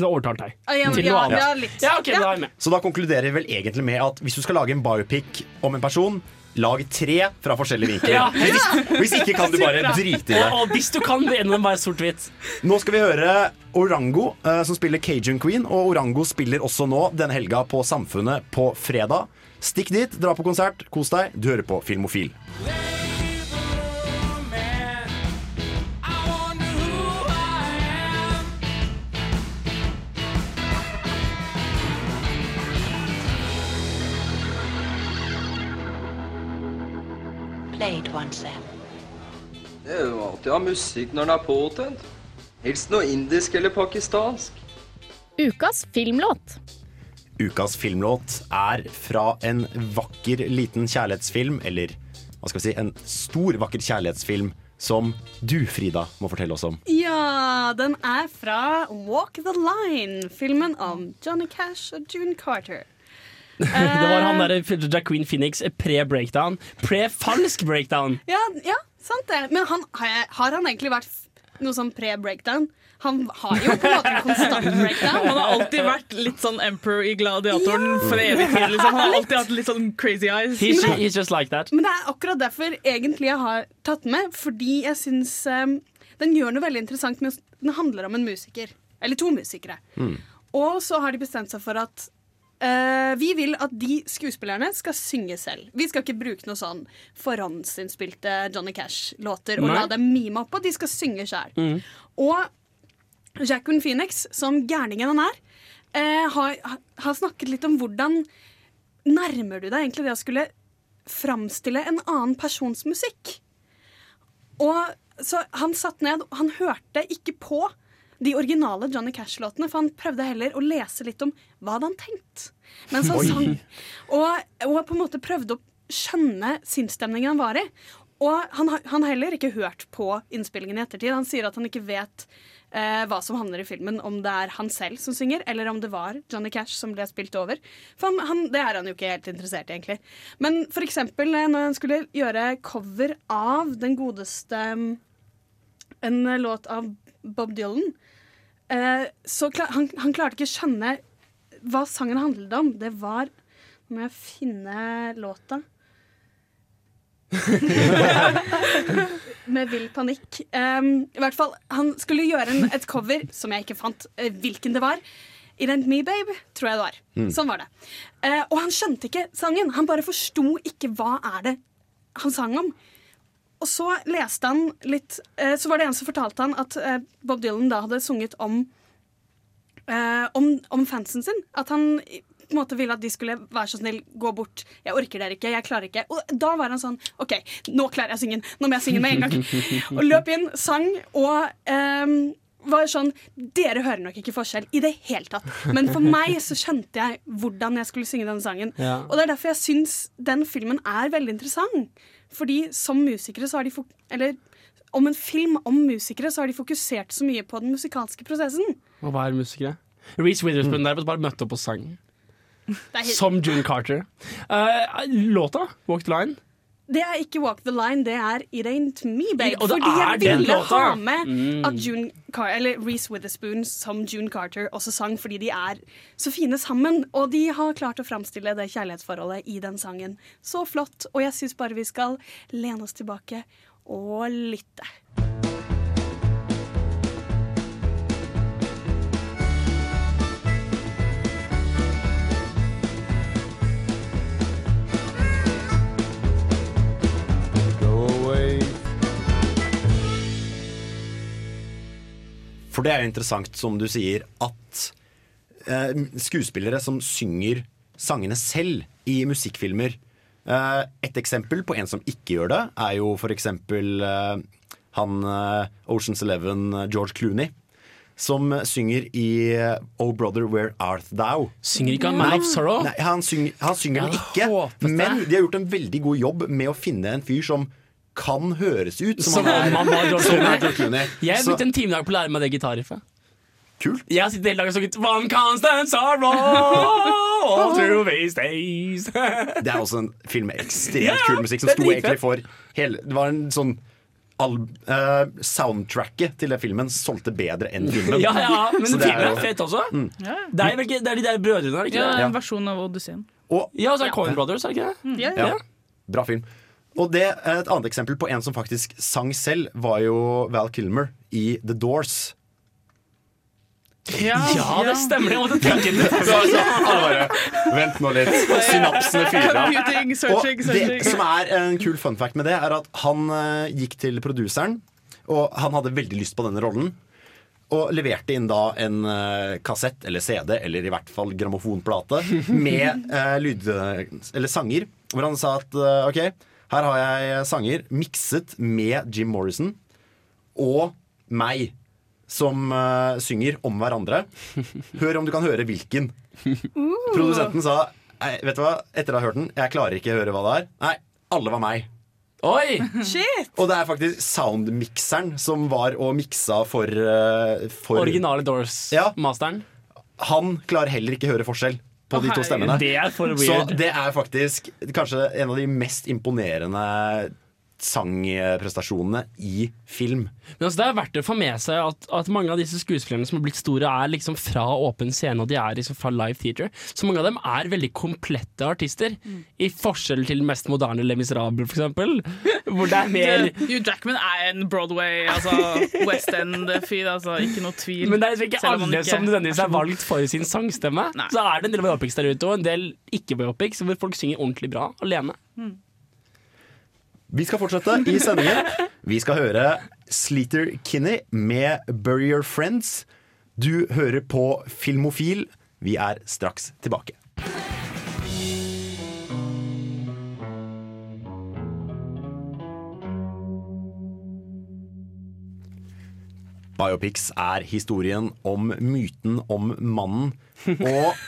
overtalt deg Ah, ja, til noe annet. ja, litt. Ja, ok, da er jeg med. Så da konkluderer vi vel egentlig med at hvis du skal lage en biopic om en person, lag tre fra forskjellige vinkler. Ja. Hvis, hvis ikke kan du bare drite i det. Og, og hvis du kan, det ender bare sort-hvitt. Nå skal vi høre Orango, eh, som spiller Cajun Queen. Og Orango spiller også nå denne helga på Samfunnet på fredag. Stikk dit, dra på konsert, kos deg. Du hører på Filmofil. Play it once, Det er jo alltid å ha musikk når den er påtent. Helst noe indisk eller pakistansk. Ukas filmlåt. Ukas filmlåt er fra en vakker liten kjærlighetsfilm, eller hva skal vi si, en stor vakker kjærlighetsfilm som du, Frida, må fortelle oss om. Ja, den er fra Walk the Line, filmen om Johnny Cash og June Carter. Det var han der Jack Queen Phoenix pre-breakdown. Pre-falsk breakdown. Ja, ja sant det. Men han, har har han egentlig vært noe sånn pre-breakdown? Han har jo på en måte en konstant breakdown. Han har alltid vært litt sånn emperor i Gladiatoren for evig tid. Liksom. Han har alltid hatt litt sånn crazy eyes. He's, he's just like that. Men det er akkurat derfor egentlig jeg har tatt den med. Fordi jeg syns um, den gjør noe veldig interessant. Med, den handler om en musiker. Eller to musikere. Og så har de bestemt seg for at eh, vi vil at de skuespillerne skal synge selv. Vi skal ikke bruke noe sånn forhåndsinnspilte Johnny Cash-låter og Nei. la dem mime oppå. De skal synge sjøl. Mm. Og Jacqueline Phoenix, som gærningen han er, uh, har, har snakket litt om hvordan nærmer du deg egentlig det å skulle framstille en annen persons musikk. Og så han satt ned, han hørte ikke på de originale Johnny Cash-låtene, for han prøvde heller å lese litt om hva hadde han tenkt mens han Oi. sang. Og, og på en måte prøvde å skjønne sinnsstemningen han var i. Og han har han har heller ikke hørt på innspillingen i ettertid. Han sier at han ikke vet eh, hva som handler i filmen, om det er han selv som synger, eller om det var Johnny Cash som ble spilt over. For han, han, det er han jo ikke helt interessert i, egentlig. Men for eksempel eh, når han skulle gjøre cover av den godeste mm, En eh, låt av Bob Dylan, så klar, han, han klarte ikke å skjønne hva sangen handlet om. Det var Nå må jeg finne låta. Med vill panikk. Um, I hvert fall, Han skulle gjøre en, et cover som jeg ikke fant uh, hvilken det var. It Ain't Me Babe, tror jeg det var. Mm. Sånn var det. Uh, og han skjønte ikke sangen. Han bare forsto ikke hva er det han sang om. Og så leste han litt eh, Så var det en som fortalte han at eh, Bob Dylan da hadde sunget om eh, om, om fansen sin. At han på en måte ville at de skulle være så snill, gå bort. 'Jeg orker dere ikke. Jeg klarer ikke.' Og da var han sånn 'OK, nå klarer jeg å synge den. Nå må jeg synge den med en gang.' og løp inn, sang og ehm, var sånn Dere hører nok ikke forskjell i det hele tatt. Men for meg så skjønte jeg hvordan jeg skulle synge denne sangen. Ja. Og det er derfor jeg syns den filmen er veldig interessant. Fordi som musikere så har de fok Eller om en film om musikere så har de fokusert så mye på den musikalske prosessen. Og hva er musikere? Reece Witherspoon der bare møtte opp og sang. Som June Carter. Uh, låta, 'Walk the Line'. Det er ikke Walk the Line, det er It Ain't Me, babe. Og Fordi jeg ville ha med Mm. at June Car eller Reece Witherspoon som June Carter også sang, fordi de er så fine sammen. Og de har klart å framstille det kjærlighetsforholdet i den sangen. Så flott. Og jeg syns bare vi skal lene oss tilbake og lytte. For det er jo interessant, som du sier, at eh, skuespillere som synger sangene selv i musikkfilmer eh, Et eksempel på en som ikke gjør det, er jo for eksempel eh, han eh, Oceans Eleven, eh, George Clooney. Som synger i eh, Oh Brother Where Art Thou. Synger ikke han Man of Sorrow? Nei, han synger, han synger den ikke. Men de har gjort en veldig god jobb med å finne en fyr som kan høres ut som, Som om han var er Clooney. George Clooney. Jeg har brukt en timedag på å lære meg det gitarriffet. Kult. Jeg har sittet hele dagen og sunget One constant sorrow all through these days. Det er også en film med ekstremt Ja, ja, kul musikk som er sto egentlig for hele Det var en sånn al uh, Soundtracket til den filmen solgte bedre enn filmen. Ja, ja, men filmen er jo- fet også. Mm. Det er, vel ikke, det er de der brødrene, er det ikke Ja, det? en versjon av Odysseen. Og, Ja, og så er det Coin Brothers, er det ikke det? Ja, Ja. Bra film. Og det, Et annet eksempel på en som faktisk sang selv, var jo Val Kilmer i The Doors. Ja, Ja, det stemmer. Jeg måtte tenke litt. Så, så, bare, Vent nå litt. Synapsene fyrer av. Og det som er en kul fun fact med det, er at han eh, gikk til produseren, og han hadde veldig lyst på denne rollen. Og leverte inn da en uh, kassett eller CD, eller i hvert fall grammofonplate, med uh, lyd... Eller sanger. Hvor han sa at uh, OK, her har jeg sanger mikset med Jim Morrison og meg. Som uh, synger om hverandre. Hør om du kan høre hvilken. Produsenten sa Nei, vet du hva, etter å ha hørt den, jeg klarer ikke å høre hva det er. Nei, alle var meg. Oi! Shit! Og det er faktisk soundmikseren som var og miksa for, uh, for Originale Doors-masteren. Han klarer heller ikke høre forskjell på de to stemmene. det er for Så det er faktisk kanskje en av de mest imponerende sangprestasjonene i film. Men altså, det er verdt å få med seg at, at mange av disse skuespillerne som har blitt store, er liksom fra åpen scene, og de er liksom fra live theater. Så mange av dem er veldig komplette artister, i forskjell til den mest moderne Le Miserable, for eksempel. Hvor det er mer Det- Hugh Jackman er en Broadway, altså West End-fyr, altså, ikke noe tvil. Men det er liksom ikke alle ikke som nødvendigvis er valgt for sin sangstemme. Så er det en del biopics der ute, og en del ikke-biopics hvor folk synger ordentlig bra alene. Vi skal fortsette i sendingen. Vi skal høre Sleater Kinney med 'Bury Your Friends'. Du hører på Filmofil. Vi er straks tilbake. Biopics er historien om myten om mannen og,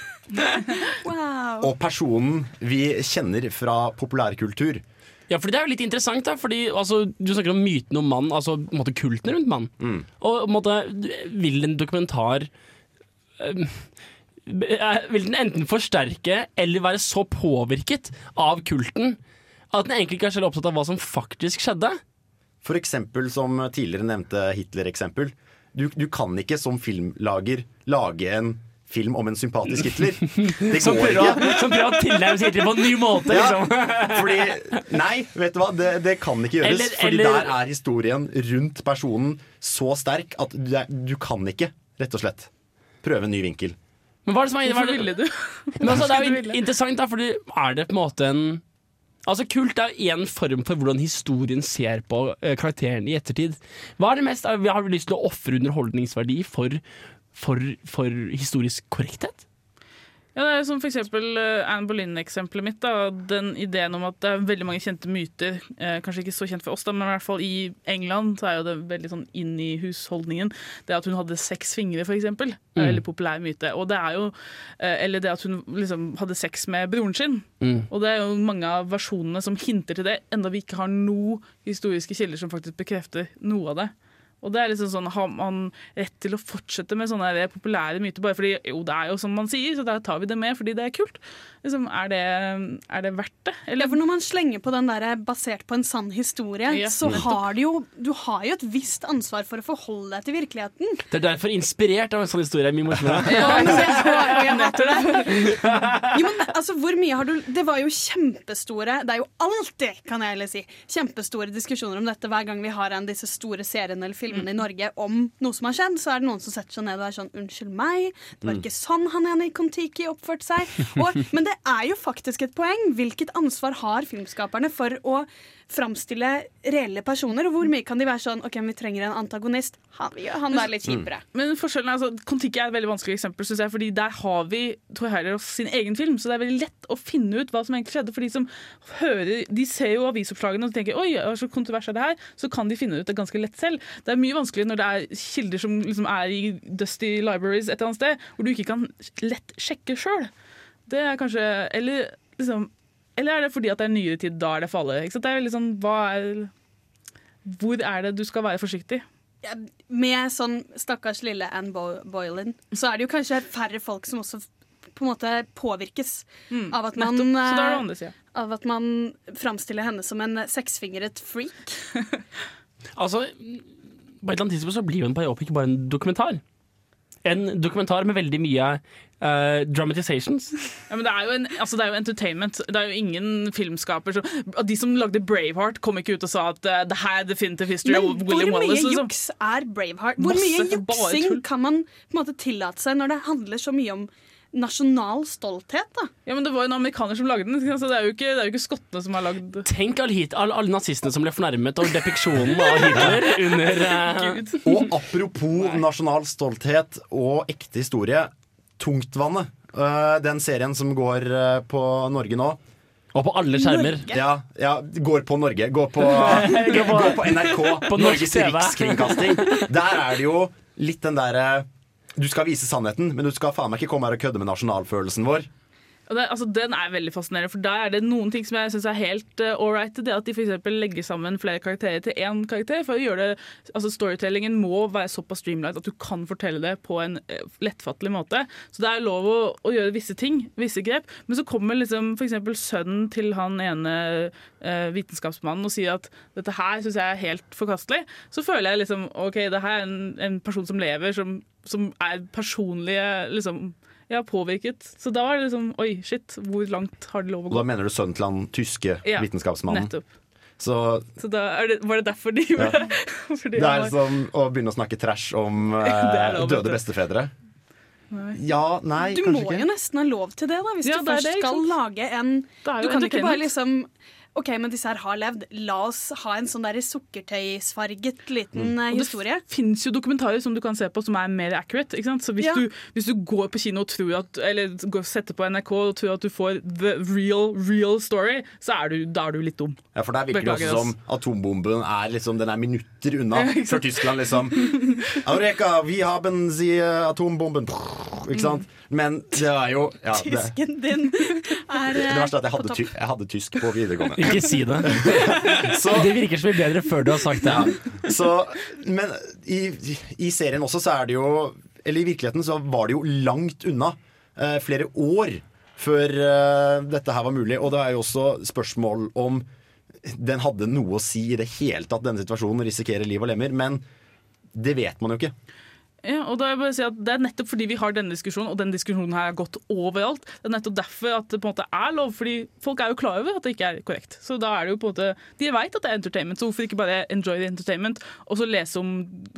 Wow. og personen vi kjenner fra populærkultur. Ja, for det er jo litt interessant, da. Fordi altså, Du snakker om myten om mann, altså på en måte kulten rundt mann. Mm. Og på en måte vil en dokumentar eh, Vil den enten forsterke eller være så påvirket av kulten at den egentlig ikke er veldig opptatt av hva som faktisk skjedde? For eksempel som tidligere nevnte Hitler-eksempel. Du, du kan ikke som filmlager lage en film om en sympatisk Hitler. Det Som går prøver, å, ikke. som prøver å tilnærme seg Hitler på en ny måte, Ja, liksom. fordi, nei, vet du hva, det, det kan ikke gjøres. Eller- fordi eller- der er historien rundt personen så sterk at du, du kan ikke, rett og slett, prøve en ny vinkel. Men hva er det som er, Hvorfor ville du? Men altså, det er jo interessant, da, fordi er det på en måte en Altså Kult er én form for hvordan historien ser på karakterene karakteren i ettertid. Hva er det mest, Har vi lyst til å ofre underholdningsverdi for, for, for historisk korrekthet? Ja, det er som for eksempel eh, Anne Boleyn-eksempelet mitt. Da, den ideen om at det er veldig mange kjente myter, eh, kanskje ikke så kjent for oss, da, men i hvert fall i England så er jo det veldig sånn inn i husholdningen. Det at hun hadde seks fingre, for eksempel, er en Mm. veldig populær myte. Og det er jo, eh, eller det at hun liksom hadde sex med broren sin. Mm. Og det er jo mange av versjonene som hinter til det, enda vi ikke har noen historiske kilder som faktisk bekrefter noe av det. Og det er liksom sånn, Har man rett til å fortsette med sånne populære myter bare fordi jo, det er jo som man sier, så da tar vi det med fordi det er kult? Liksom, er, det, er det verdt det? Ja, for når man slenger på den der basert på en sann historie, Ja, så har du jo Du har jo et visst ansvar for å forholde deg til virkeligheten. Det er derfor inspirert av en sånn historie er mye morsommere. Ja, men det, og jeg hater det. Jo, men altså, hvor mye har du Det var jo kjempestore Det er jo alltid, kan jeg heller si, kjempestore diskusjoner om dette hver gang vi har en disse store seriene eller filmene i Norge om noe som har skjedd. Så er det noen som setter seg ned og er sånn Unnskyld meg, det var Mm. ikke sånn han ene i Kon-Tiki oppførte seg. Og, men det er jo faktisk et poeng. Hvilket ansvar har filmskaperne for å framstille reelle personer? Og hvor mye kan de være sånn OK, vi trenger en antagonist. Han, han er litt kjipere. Men forskjellen er altså, Kon-Tiki er et veldig vanskelig eksempel, synes jeg, fordi der har vi Toy Heyerdahl sin egen film, så det er veldig lett å finne ut hva som egentlig skjedde. For de som hører, de ser jo avisoppslagene og tenker oi, hva så kontrovers er det her, så kan de finne ut det ganske lett selv. Det er mye vanskeligere når det er kilder som liksom er i dusty libraries et eller annet sted, hvor du ikke kan lett sjekke sjøl. Det er kanskje Eller liksom eller er det fordi at det er nyere tid, da er det fallet? Ikke sant? Det er sånn, hva er, hvor er det du skal være forsiktig? Ja, Med sånn stakkars lille Anne Bo Boylan, så er det jo kanskje færre folk som også på en måte påvirkes av at man eh, andre. Av at man framstiller henne som en seksfingret freak. Altså, på et eller annet tidspunkt så blir jo en biopic bare en dokumentar. En dokumentar med veldig mye Uh, dramatizations. Ja, men det er, jo en, altså det er jo entertainment. Det er jo ingen filmskaper som De som lagde Braveheart, kom ikke ut og sa at uh, det her er definitive history Men hvor William mye Wallace. liksom. juks er Braveheart? Hvor Masse, mye juksing kan man på en måte tillate seg når det handler så mye om nasjonal stolthet? da? Ja, men Det var jo en amerikaner som lagde den, så det er jo ikke, det er jo ikke skottene som har lagd Tenk alle, hit, alle, alle nazistene som ble fornærmet over depiksjonen av Hitler under uh... Og apropos nasjonal stolthet og ekte historie. Tungtvannet. Uh, den serien som går uh, på Norge nå. Og på alle skjermer. Ja, ja, går på Norge. Går på, Går på- går på NRK. På Norges Rikskringkasting. Der er det jo litt den derre Du skal vise sannheten, men du skal faen meg ikke komme her og kødde med nasjonalfølelsen vår. Det, altså, den er veldig fascinerende, for der er det noen ting som jeg synes er helt uh, ålreit. Det at de eksempel legger sammen flere karakterer til én karakter. For å gjøre det, altså Storytellingen må være såpass streamlined at du kan fortelle det på en uh, lettfattelig måte. Så det er lov å, å gjøre visse ting, visse grep. Men så kommer liksom eksempel sønnen til han ene uh, vitenskapsmannen og sier at dette her syns jeg er helt forkastelig. Så føler jeg liksom OK, det her er en, en person som lever, som, som er personlige liksom ja, påvirket. Så da var det liksom Oi, shit, hvor langt har de lov å Og gå? da mener du sønnen til han tyske Ja, vitenskapsmannen. nettopp. Så Så da er det, var det derfor de gjorde Ja. det? Det er var- som å begynne å snakke trash om lov, døde bestefedre. Nei. Ja, nei, Du kanskje må ikke. jo nesten ha lov til det, da, hvis Ja, du først det, skal lage en Du kan ikke bare liksom OK, men disse her har levd. La oss ha en sånn der sukkertøysfarget liten Mm. historie. Og det fins jo dokumentarer som du kan se på som er mer accurate. Ikke sant? Så hvis, Ja. du, hvis du går på kino og tror at Eller går, setter på NRK og tror at du får the real, real story, så er du, da er du litt dum. Ja, for der virker det Beklager, også som atombomben er liksom, den er minutter unna Ja, før? Tyskland liksom Eureka, vi haben sie atombomben. Ikke sant? Men det er jo ja, det, Tysken din er det eh, verste er at jeg hadde, ty, jeg hadde tysk på videregående. Ikke si det. Så, Det virker som mye bedre før du har sagt det. ja, så, men i, i serien også så er det jo Eller i virkeligheten så var det jo langt unna. eh, flere år før uh, dette her var mulig. Og det er jo også spørsmål om den hadde noe å si i det hele tatt, denne situasjonen, risikerer risikere liv og lemmer. Men det vet man jo ikke. Ja, og da vil jeg bare si at Det er nettopp fordi vi har denne diskusjonen, og den diskusjonen her har gått overalt. Det er nettopp derfor at det på en måte er lov, fordi folk er jo klar over at det ikke er korrekt. Så da er det jo på en måte, De veit at det er entertainment, så hvorfor ikke bare enjoy the entertainment, og så lese om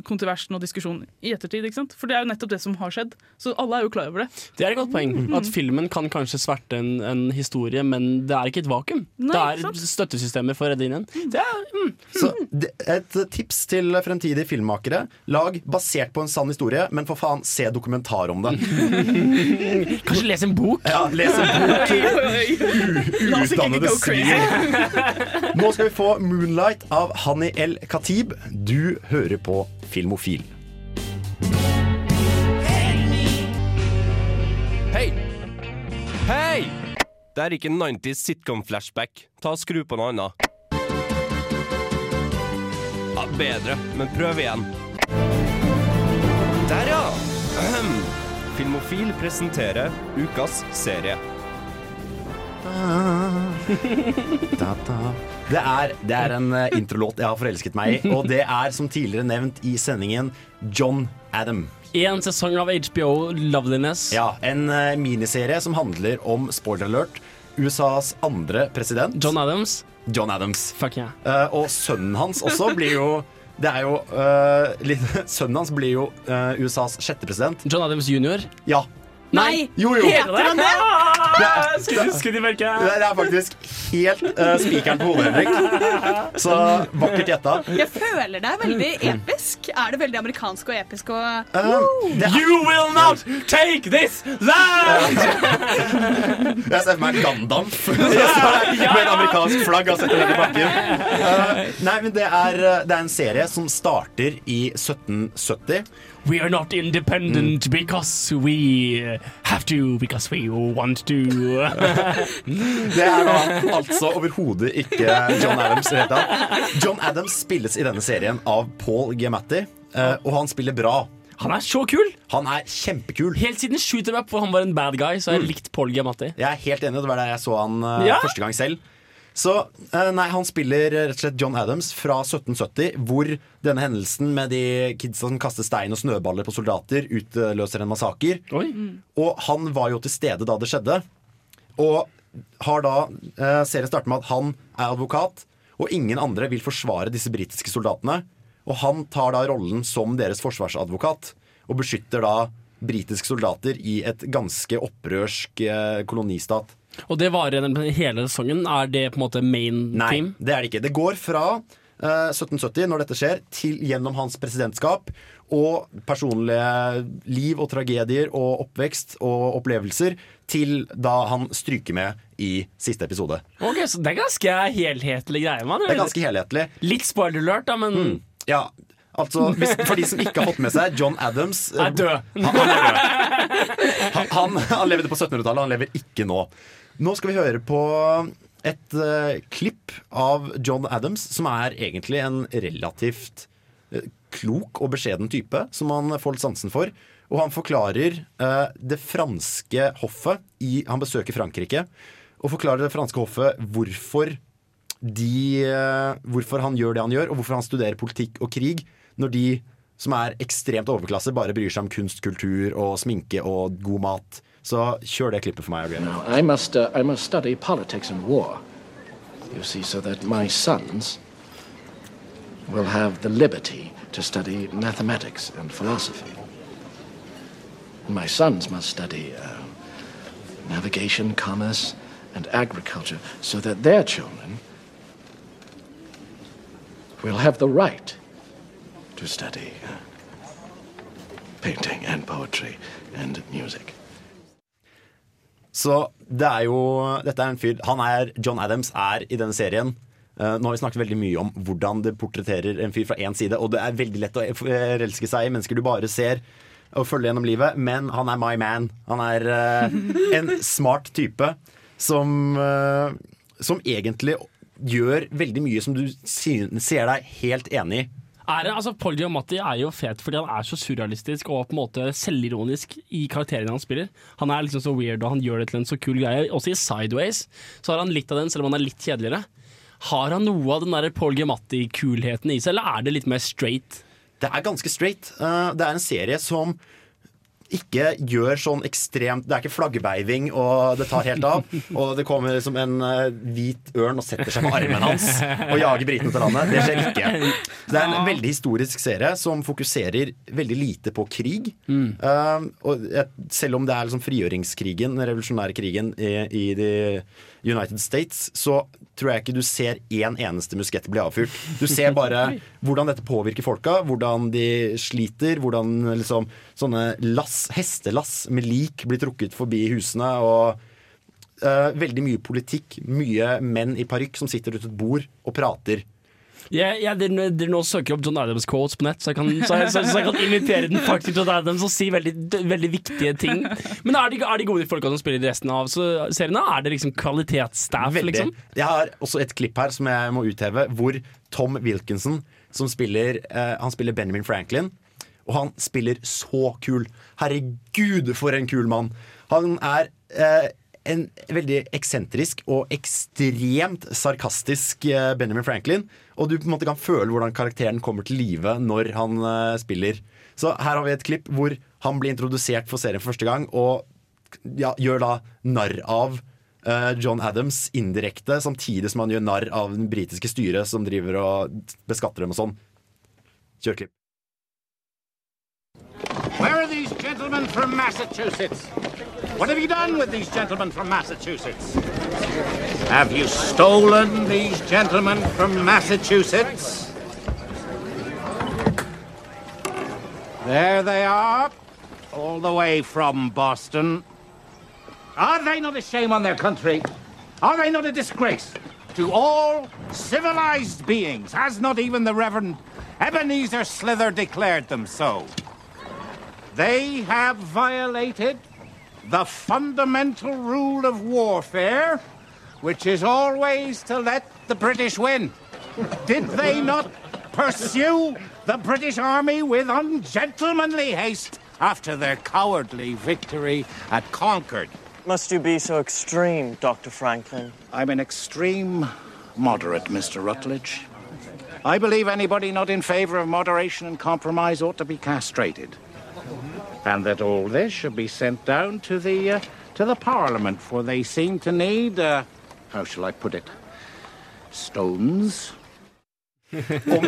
kontroversen og diskusjonen i ettertid? ikke sant? For det er jo nettopp det som har skjedd. Så alle er jo klar over det. Det er et godt poeng. Mm. At filmen kan kanskje sverte en, en historie, men det er ikke et vakuum. Nei, det er støttesystemer for å redde inn en. Det er, mm. Så et tips til fremtidige filmmakere. Lag basert på en sann historie, men for faen, se dokumentar om det. Kanskje lese en bok? Ja, les en bok. Utdannede svin. Nå skal vi få 'Moonlight' av Hani El Khatib. Du hører på Filmofil. Hei! Hei! Det er ikke 90s sitcom-flashback. Ta og Skru på noe annet. Ja, bedre, men prøv igjen. Filmofil presenterer ukas serie. Da, da. Det er, det er en eh, introlåt jeg har forelsket meg i, og det er som tidligere nevnt i sendingen John Adam. En sesong av HBO Loveliness. Ja, En eh, miniserie som handler om, spoiler alert, USAs andre president. John Adams. John Adams. Fuck yeah. Eh, og sønnen hans også blir jo Det er jo uh, litt, Sønnen hans blir jo uh, USAs sjette president. John Adams jr. Ja. Nei! Jo, jo. Heter han det? Det, Skudd i mørket. det er faktisk helt uh, spikeren på hodet, Henrik. Så vakkert gjetta. Jeg føler det er veldig episk. Er det veldig amerikansk og episk og Uh, er, You will not take this land! jeg ser for meg Gandalf med amerikansk flagg og setter helt i bakken. Uh, nei, men det er, uh, det er en serie som starter i 1770. We are not independent because we have to, because we want to. Det er da altså overhodet ikke John Adams. i det hele tatt. John Adams spilles i denne serien av Paul Giamatti, uh, og han spiller bra. Han er så kul! Han er kjempekul. Helt siden Shooter Up, hvor han var en bad guy, så har jeg likt Paul Giamatti. Jeg er helt enig, det var der jeg så han uh, Ja. første gang selv. Så eh, nei, han spiller rett og slett John Adams fra 1770, hvor denne hendelsen med de kidsa som kaster stein og snøballer på soldater, utløser en massaker. Og han var jo til stede da det skjedde. Og har da eh, Serien starter med at han er advokat, og ingen andre vil forsvare disse britiske soldatene. Og han tar da rollen som deres forsvarsadvokat, og beskytter da britiske soldater i et ganske opprørsk eh, kolonistat. Og det varer hele sesongen. Er det på en måte main Nei, team? det er det ikke. Det går fra uh, 1770, når dette skjer, til gjennom hans presidentskap og personlige liv og tragedier og oppvekst og opplevelser til da han stryker med i siste episode. Ok, Så det er ganske helhetlig greie, mann. Det er ganske helhetlig. Litt spoiler alert, da, men Mm. Ja, altså hvis, For de som ikke har fått med seg, John Adams eh, Er død. Han. Han, han, han levde på 1700-tallet, han lever ikke nå. Nå skal vi høre på et uh, klipp av John Adams, som er egentlig en relativt uh, klok og beskjeden type, som man får litt sansen for. Og han forklarer uh, det franske hoffet i Han besøker Frankrike. Og forklarer det franske hoffet hvorfor de, hvorfor han gjør det han gjør, og hvorfor han studerer politikk og krig, når de som er ekstremt overklasse, bare bryr seg om kunst, kultur og sminke og god mat. Så kjør det klippet for meg, Adrian. I must, uh, I must study politics and war, you see, so that my sons will have the liberty to study mathematics and philosophy. My sons must study uh, navigation, commerce, and agriculture, so that their children will have the right to study uh, painting and poetry and music. Så det er jo Dette er en fyr Han er John Adams er i denne serien. Eh, nå har vi snakket veldig mye om hvordan det portretterer en fyr fra én side. Og det er veldig lett å forelske seg i mennesker du bare ser og følger gjennom livet. Men han er my man. Han er eh, en smart type som, eh, som egentlig gjør veldig mye som du ser deg helt enig i. Er altså, Paul Giamatti er jo fet fordi han er så surrealistisk og på en måte selvironisk i karakterene han spiller. Han er liksom så weird og han gjør det til en så kul greie. Også i Sideways så har han litt av den, selv om han er litt kjedeligere. Har han noe av den der Paul Giamatti-kulheten i seg, eller er det litt mer straight? Det er ganske straight. Uh, det er en serie som ikke gjør sånn ekstremt Det er ikke flaggbeiving, og det tar helt av. Og det kommer som en eh, hvit ørn og setter seg på armen hans og jager britene til landet. Det skjer ikke. Så det er en veldig historisk serie som fokuserer veldig lite på krig. Eh, og jeg, selv om det er liksom frigjøringskrigen, den revolusjonære krigen i, i de United States, så tror jeg ikke du ser én eneste muskett bli avfyrt. Du ser bare hvordan dette påvirker folka, hvordan de sliter, hvordan liksom sånne lass, hestelass med lik blir trukket forbi husene. og uh, veldig mye politikk, mye menn i parykk som sitter rundt et bord og prater. Jeg, jeg, dere, dere nå søker opp John Adams quotes på nett, så jeg kan, så jeg, så, så jeg kan invitere den faktisk John Adams og si veldig, veldig viktige ting. Men er de, er de gode folka som spiller i resten av så, seriene? Er det liksom kvalitetsstaff, liksom? Jeg har også et klipp her som jeg må utheve, hvor Tom Wilkinson, som spiller, eh, han spiller Benjamin Franklin, og han spiller så kul. Herregud, for en kul mann! Han er eh, en veldig eksentrisk og ekstremt sarkastisk eh, Benjamin Franklin. Og du på en måte kan føle hvordan karakteren kommer til live når han uh, spiller. Så her har vi et klipp hvor han blir introdusert for serien første gang, og ja, gjør da narr av uh, John Adams indirekte, samtidig som han gjør narr av den britiske styret som driver og beskatter dem og sånn. Kjør klipp. Where are these gentlemen from Massachusetts? What have you done with these gentlemen from Massachusetts? Have you stolen these gentlemen from Massachusetts? There they are, all the way from Boston. Are they not a shame on their country? Are they not a disgrace to all civilized beings? Has not even the Reverend Ebenezer Slither declared them so? They have violated the fundamental rule of warfare, which is always to let the British win. Did they not pursue the British army with ungentlemanly haste after their cowardly victory at Concord? Must you be so extreme, Dr. Franklin? I'm an extreme moderate, Mr. Rutledge. I believe anybody not in favor of moderation and compromise ought to be castrated. And that all this should be sent down to the uh, to the Parliament, for they seem to need uh, how shall I put it? Stones. Om,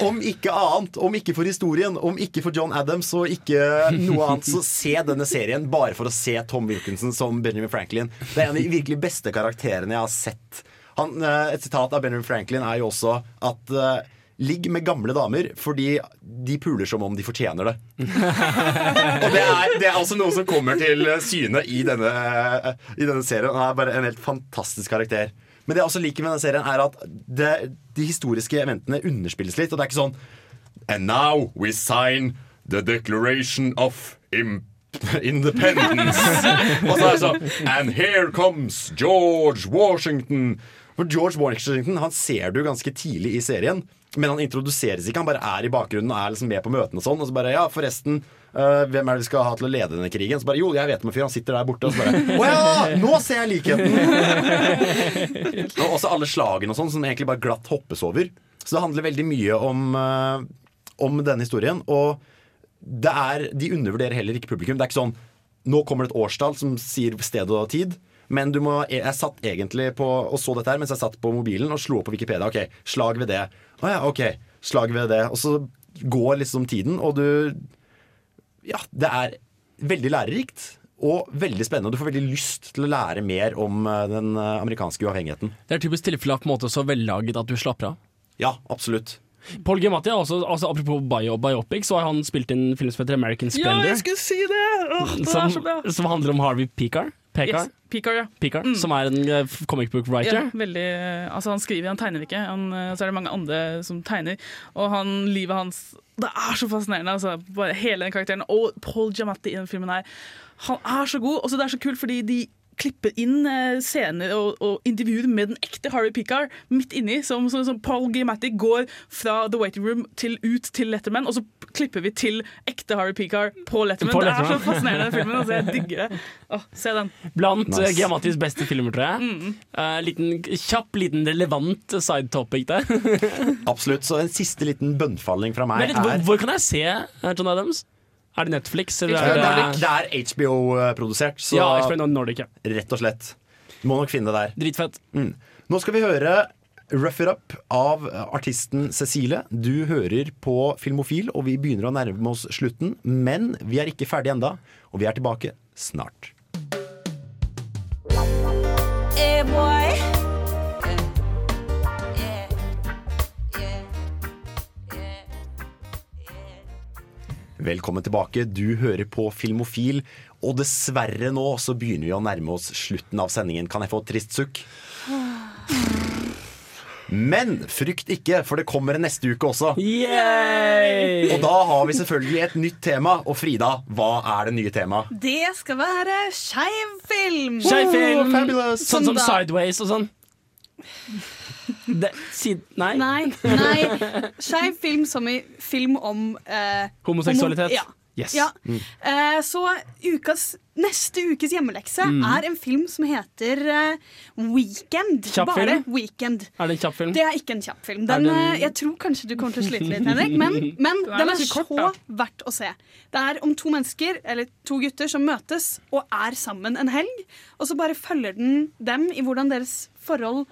om ikke annet, om ikke for historien, om ikke for John Adams og ikke noe annet, så se denne serien bare for å se Tom Wilkinson som Benjamin Franklin. Det er en av de virkelig beste karakterene jeg har sett. Han, eh, et sitat av Benjamin Franklin er jo også at eh, Ligg med gamle damer fordi de puler som om de fortjener det. Og det er, det er altså noe som kommer til syne i denne, i denne serien. Han er bare en helt fantastisk karakter. Men det jeg også liker med denne serien, er at det, de historiske eventene underspilles litt. Og det er ikke sånn And now we sign the declaration of im independence. og så er det sånn And here comes George Washington. For George Washington han ser du ganske tidlig i serien. Men han introduseres ikke, han bare er i bakgrunnen og er liksom med på møtene. Og sånn Og så bare, ja, forresten Uh, Hvem er det vi skal ha til å lede denne krigen? Så bare, jo, jeg vet om en fyr, han sitter der borte. Og så bare, å ja, nå ser jeg likheten! og også alle slagene og sånn, som egentlig bare glatt hoppes over. Så det handler veldig mye om, uh, om denne historien. Og det er, de undervurderer heller ikke publikum. Det er ikke sånn Nå kommer det et årstall som sier sted og tid. Men du må, jeg satt egentlig på og så dette her mens jeg satt på mobilen og slo opp på Wikipedia. Ok, slag ved det. Å ja, ok, slag ved det. Og så går liksom tiden, og du Ja, det er veldig lærerikt. Og veldig spennende. Du får veldig lyst til å lære mer om eh, den eh, amerikanske uavhengigheten. Det er typisk tilfelle av på en måte så vellaget at du slapper av. Ja, absolutt. Paul Giamatti, altså, altså, apropos bio, biopic, så har han spilt inn en film som heter American Ja, Splendor. jeg skulle si det! Åh, det som, er så bra. som handler om Harvey Pekar. Pekar, Yes, ja. Pekar Mm. Som er en eh, comic book writer. Ja, veldig, altså han skriver, han tegner ikke. Han, eh, så er det mange andre som tegner. Og han, livet hans Det er så fascinerende. Altså, bare hele den karakteren. Og Paul Giamatti i den filmen her. Han er så god. Og så det er så kult fordi de klippe inn eh, scener og, og intervjuer med den ekte Harry Picar midt inni. Som, som, som Paul Giamatti går fra The Waiting Room til ut til Letterman, og så klipper vi til ekte Harry Picar på Letterman. På Det er så fascinerende, den filmen. Altså, jeg digger det. Åh, se den. Blant Nice. nice. Giamattis beste filmer, tror jeg. Mm. Uh, liten, kjapp, liten relevant side topic der. Absolutt. Så en siste liten bønnfalling fra meg Men er hvor, hvor kan jeg se eh, John Adams? Er det Netflix? Eller det er det, er, det er HBO-produsert, så Ja, HBO Nordic, ja. rett og slett. Du må nok finne det der. Dritfett. Mm. Nå skal vi høre Rough It Up av artisten Cecilie. Du hører på Filmofil, og vi begynner å nærme oss slutten. Men vi er ikke ferdig enda, og vi er tilbake snart. Hey boy. Velkommen tilbake. Du hører på Filmofil. Og dessverre nå så begynner vi å nærme oss slutten av sendingen. Kan jeg få et trist sukk? Men frykt ikke, for det kommer neste uke også. Yay! Og da har vi selvfølgelig et nytt tema. Og Frida, hva er det nye temaet? Det skal være skeiv film. Skeiv film! Oh, Sånn som Sideways og sånn. Det, si, nei. Nei. nei. Skeiv film som i film om eh, Homoseksualitet. homo- Ja. Yes. Ja. Mm. Eh, så ukas, neste ukes hjemmelekse Mm. er en film som heter eh, Weekend. Kjapp Bare film? Weekend. Er det en kjapp film? Det er ikke en kjapp film. Den, den- eh, Jeg tror kanskje du kommer til å slite litt, Henrik, men, men Den er den er kort, så da. verdt å se. Det er om to mennesker, eller to gutter, som møtes og er sammen en helg. Og så bare følger den dem i hvordan deres forhold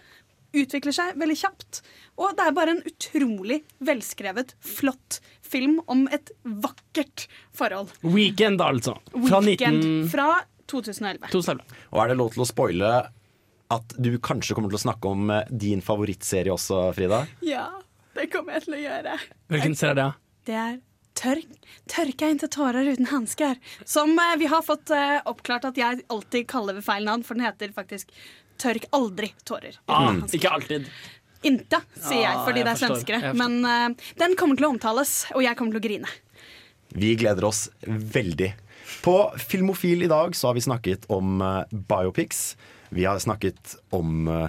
utvikler seg veldig kjapt. Og det er bare en utrolig velskrevet, flott film om et vakkert forhold. Weekend, altså. Fra Weekend 19... fra 2011. 2011. Og er det lov til å spoile at du kanskje kommer til å snakke om eh, din favorittserie også, Frida? Ja, det kommer jeg til å gjøre. Hvilken serie er det? Det er tørk, Tørka inte tårer uten hansker. Som eh, vi har fått eh, oppklart at jeg alltid kaller ved feil navn, for den heter faktisk Tørk aldri tårer. Ah, ikke alltid. Inte, sier jeg, Ah, fordi jeg det er forstår, svenskere. Men uh, den kommer til å omtales, og jeg kommer til å grine. Vi gleder oss veldig. På Filmofil i dag så har vi snakket om uh, biopics. Vi har snakket om uh,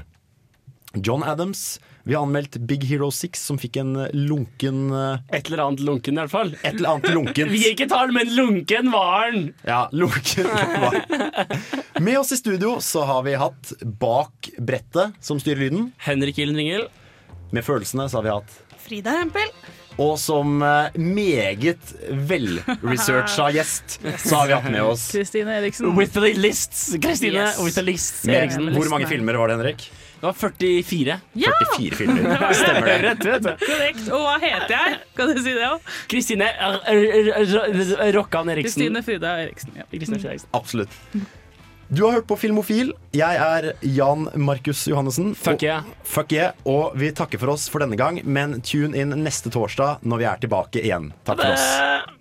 John Adams. Vi har anmeldt Big Hero 6, som fikk en eh, lunken eh, Et eller annet lunken, i hvert fall. Et eller annet lunken. Vi gir ikke tall, men lunken var den! Ja, lunken var Med oss i studio så har vi hatt bak brettet som styrer lyden. Henrik Ilden Ringel. Med følelsene så har vi hatt Frida Hempel. Og som eh, meget velresearcha gjest så har vi hatt med oss Kristine Eriksen. With the lists. Kristine Yes. with the lists. Eriksen. Hvor mange filmer var det, Henrik? Det var 44. Ja! 44 filmer. Stemmer det. Rett, vet du. Korrekt. Og hva heter jeg? Kan du si det òg? Kristine R- R- R- Rokkan Eriksen. Kristine Frida Eriksen. Ja. Frida Eriksen. Absolutt. Du har hørt på Filmofil. Jeg er Jan Markus Johannessen. Fuck yeah. Fuck yeah. Og vi takker for oss for denne gang, men tune inn neste torsdag når vi er tilbake igjen. Takk for oss. Eh,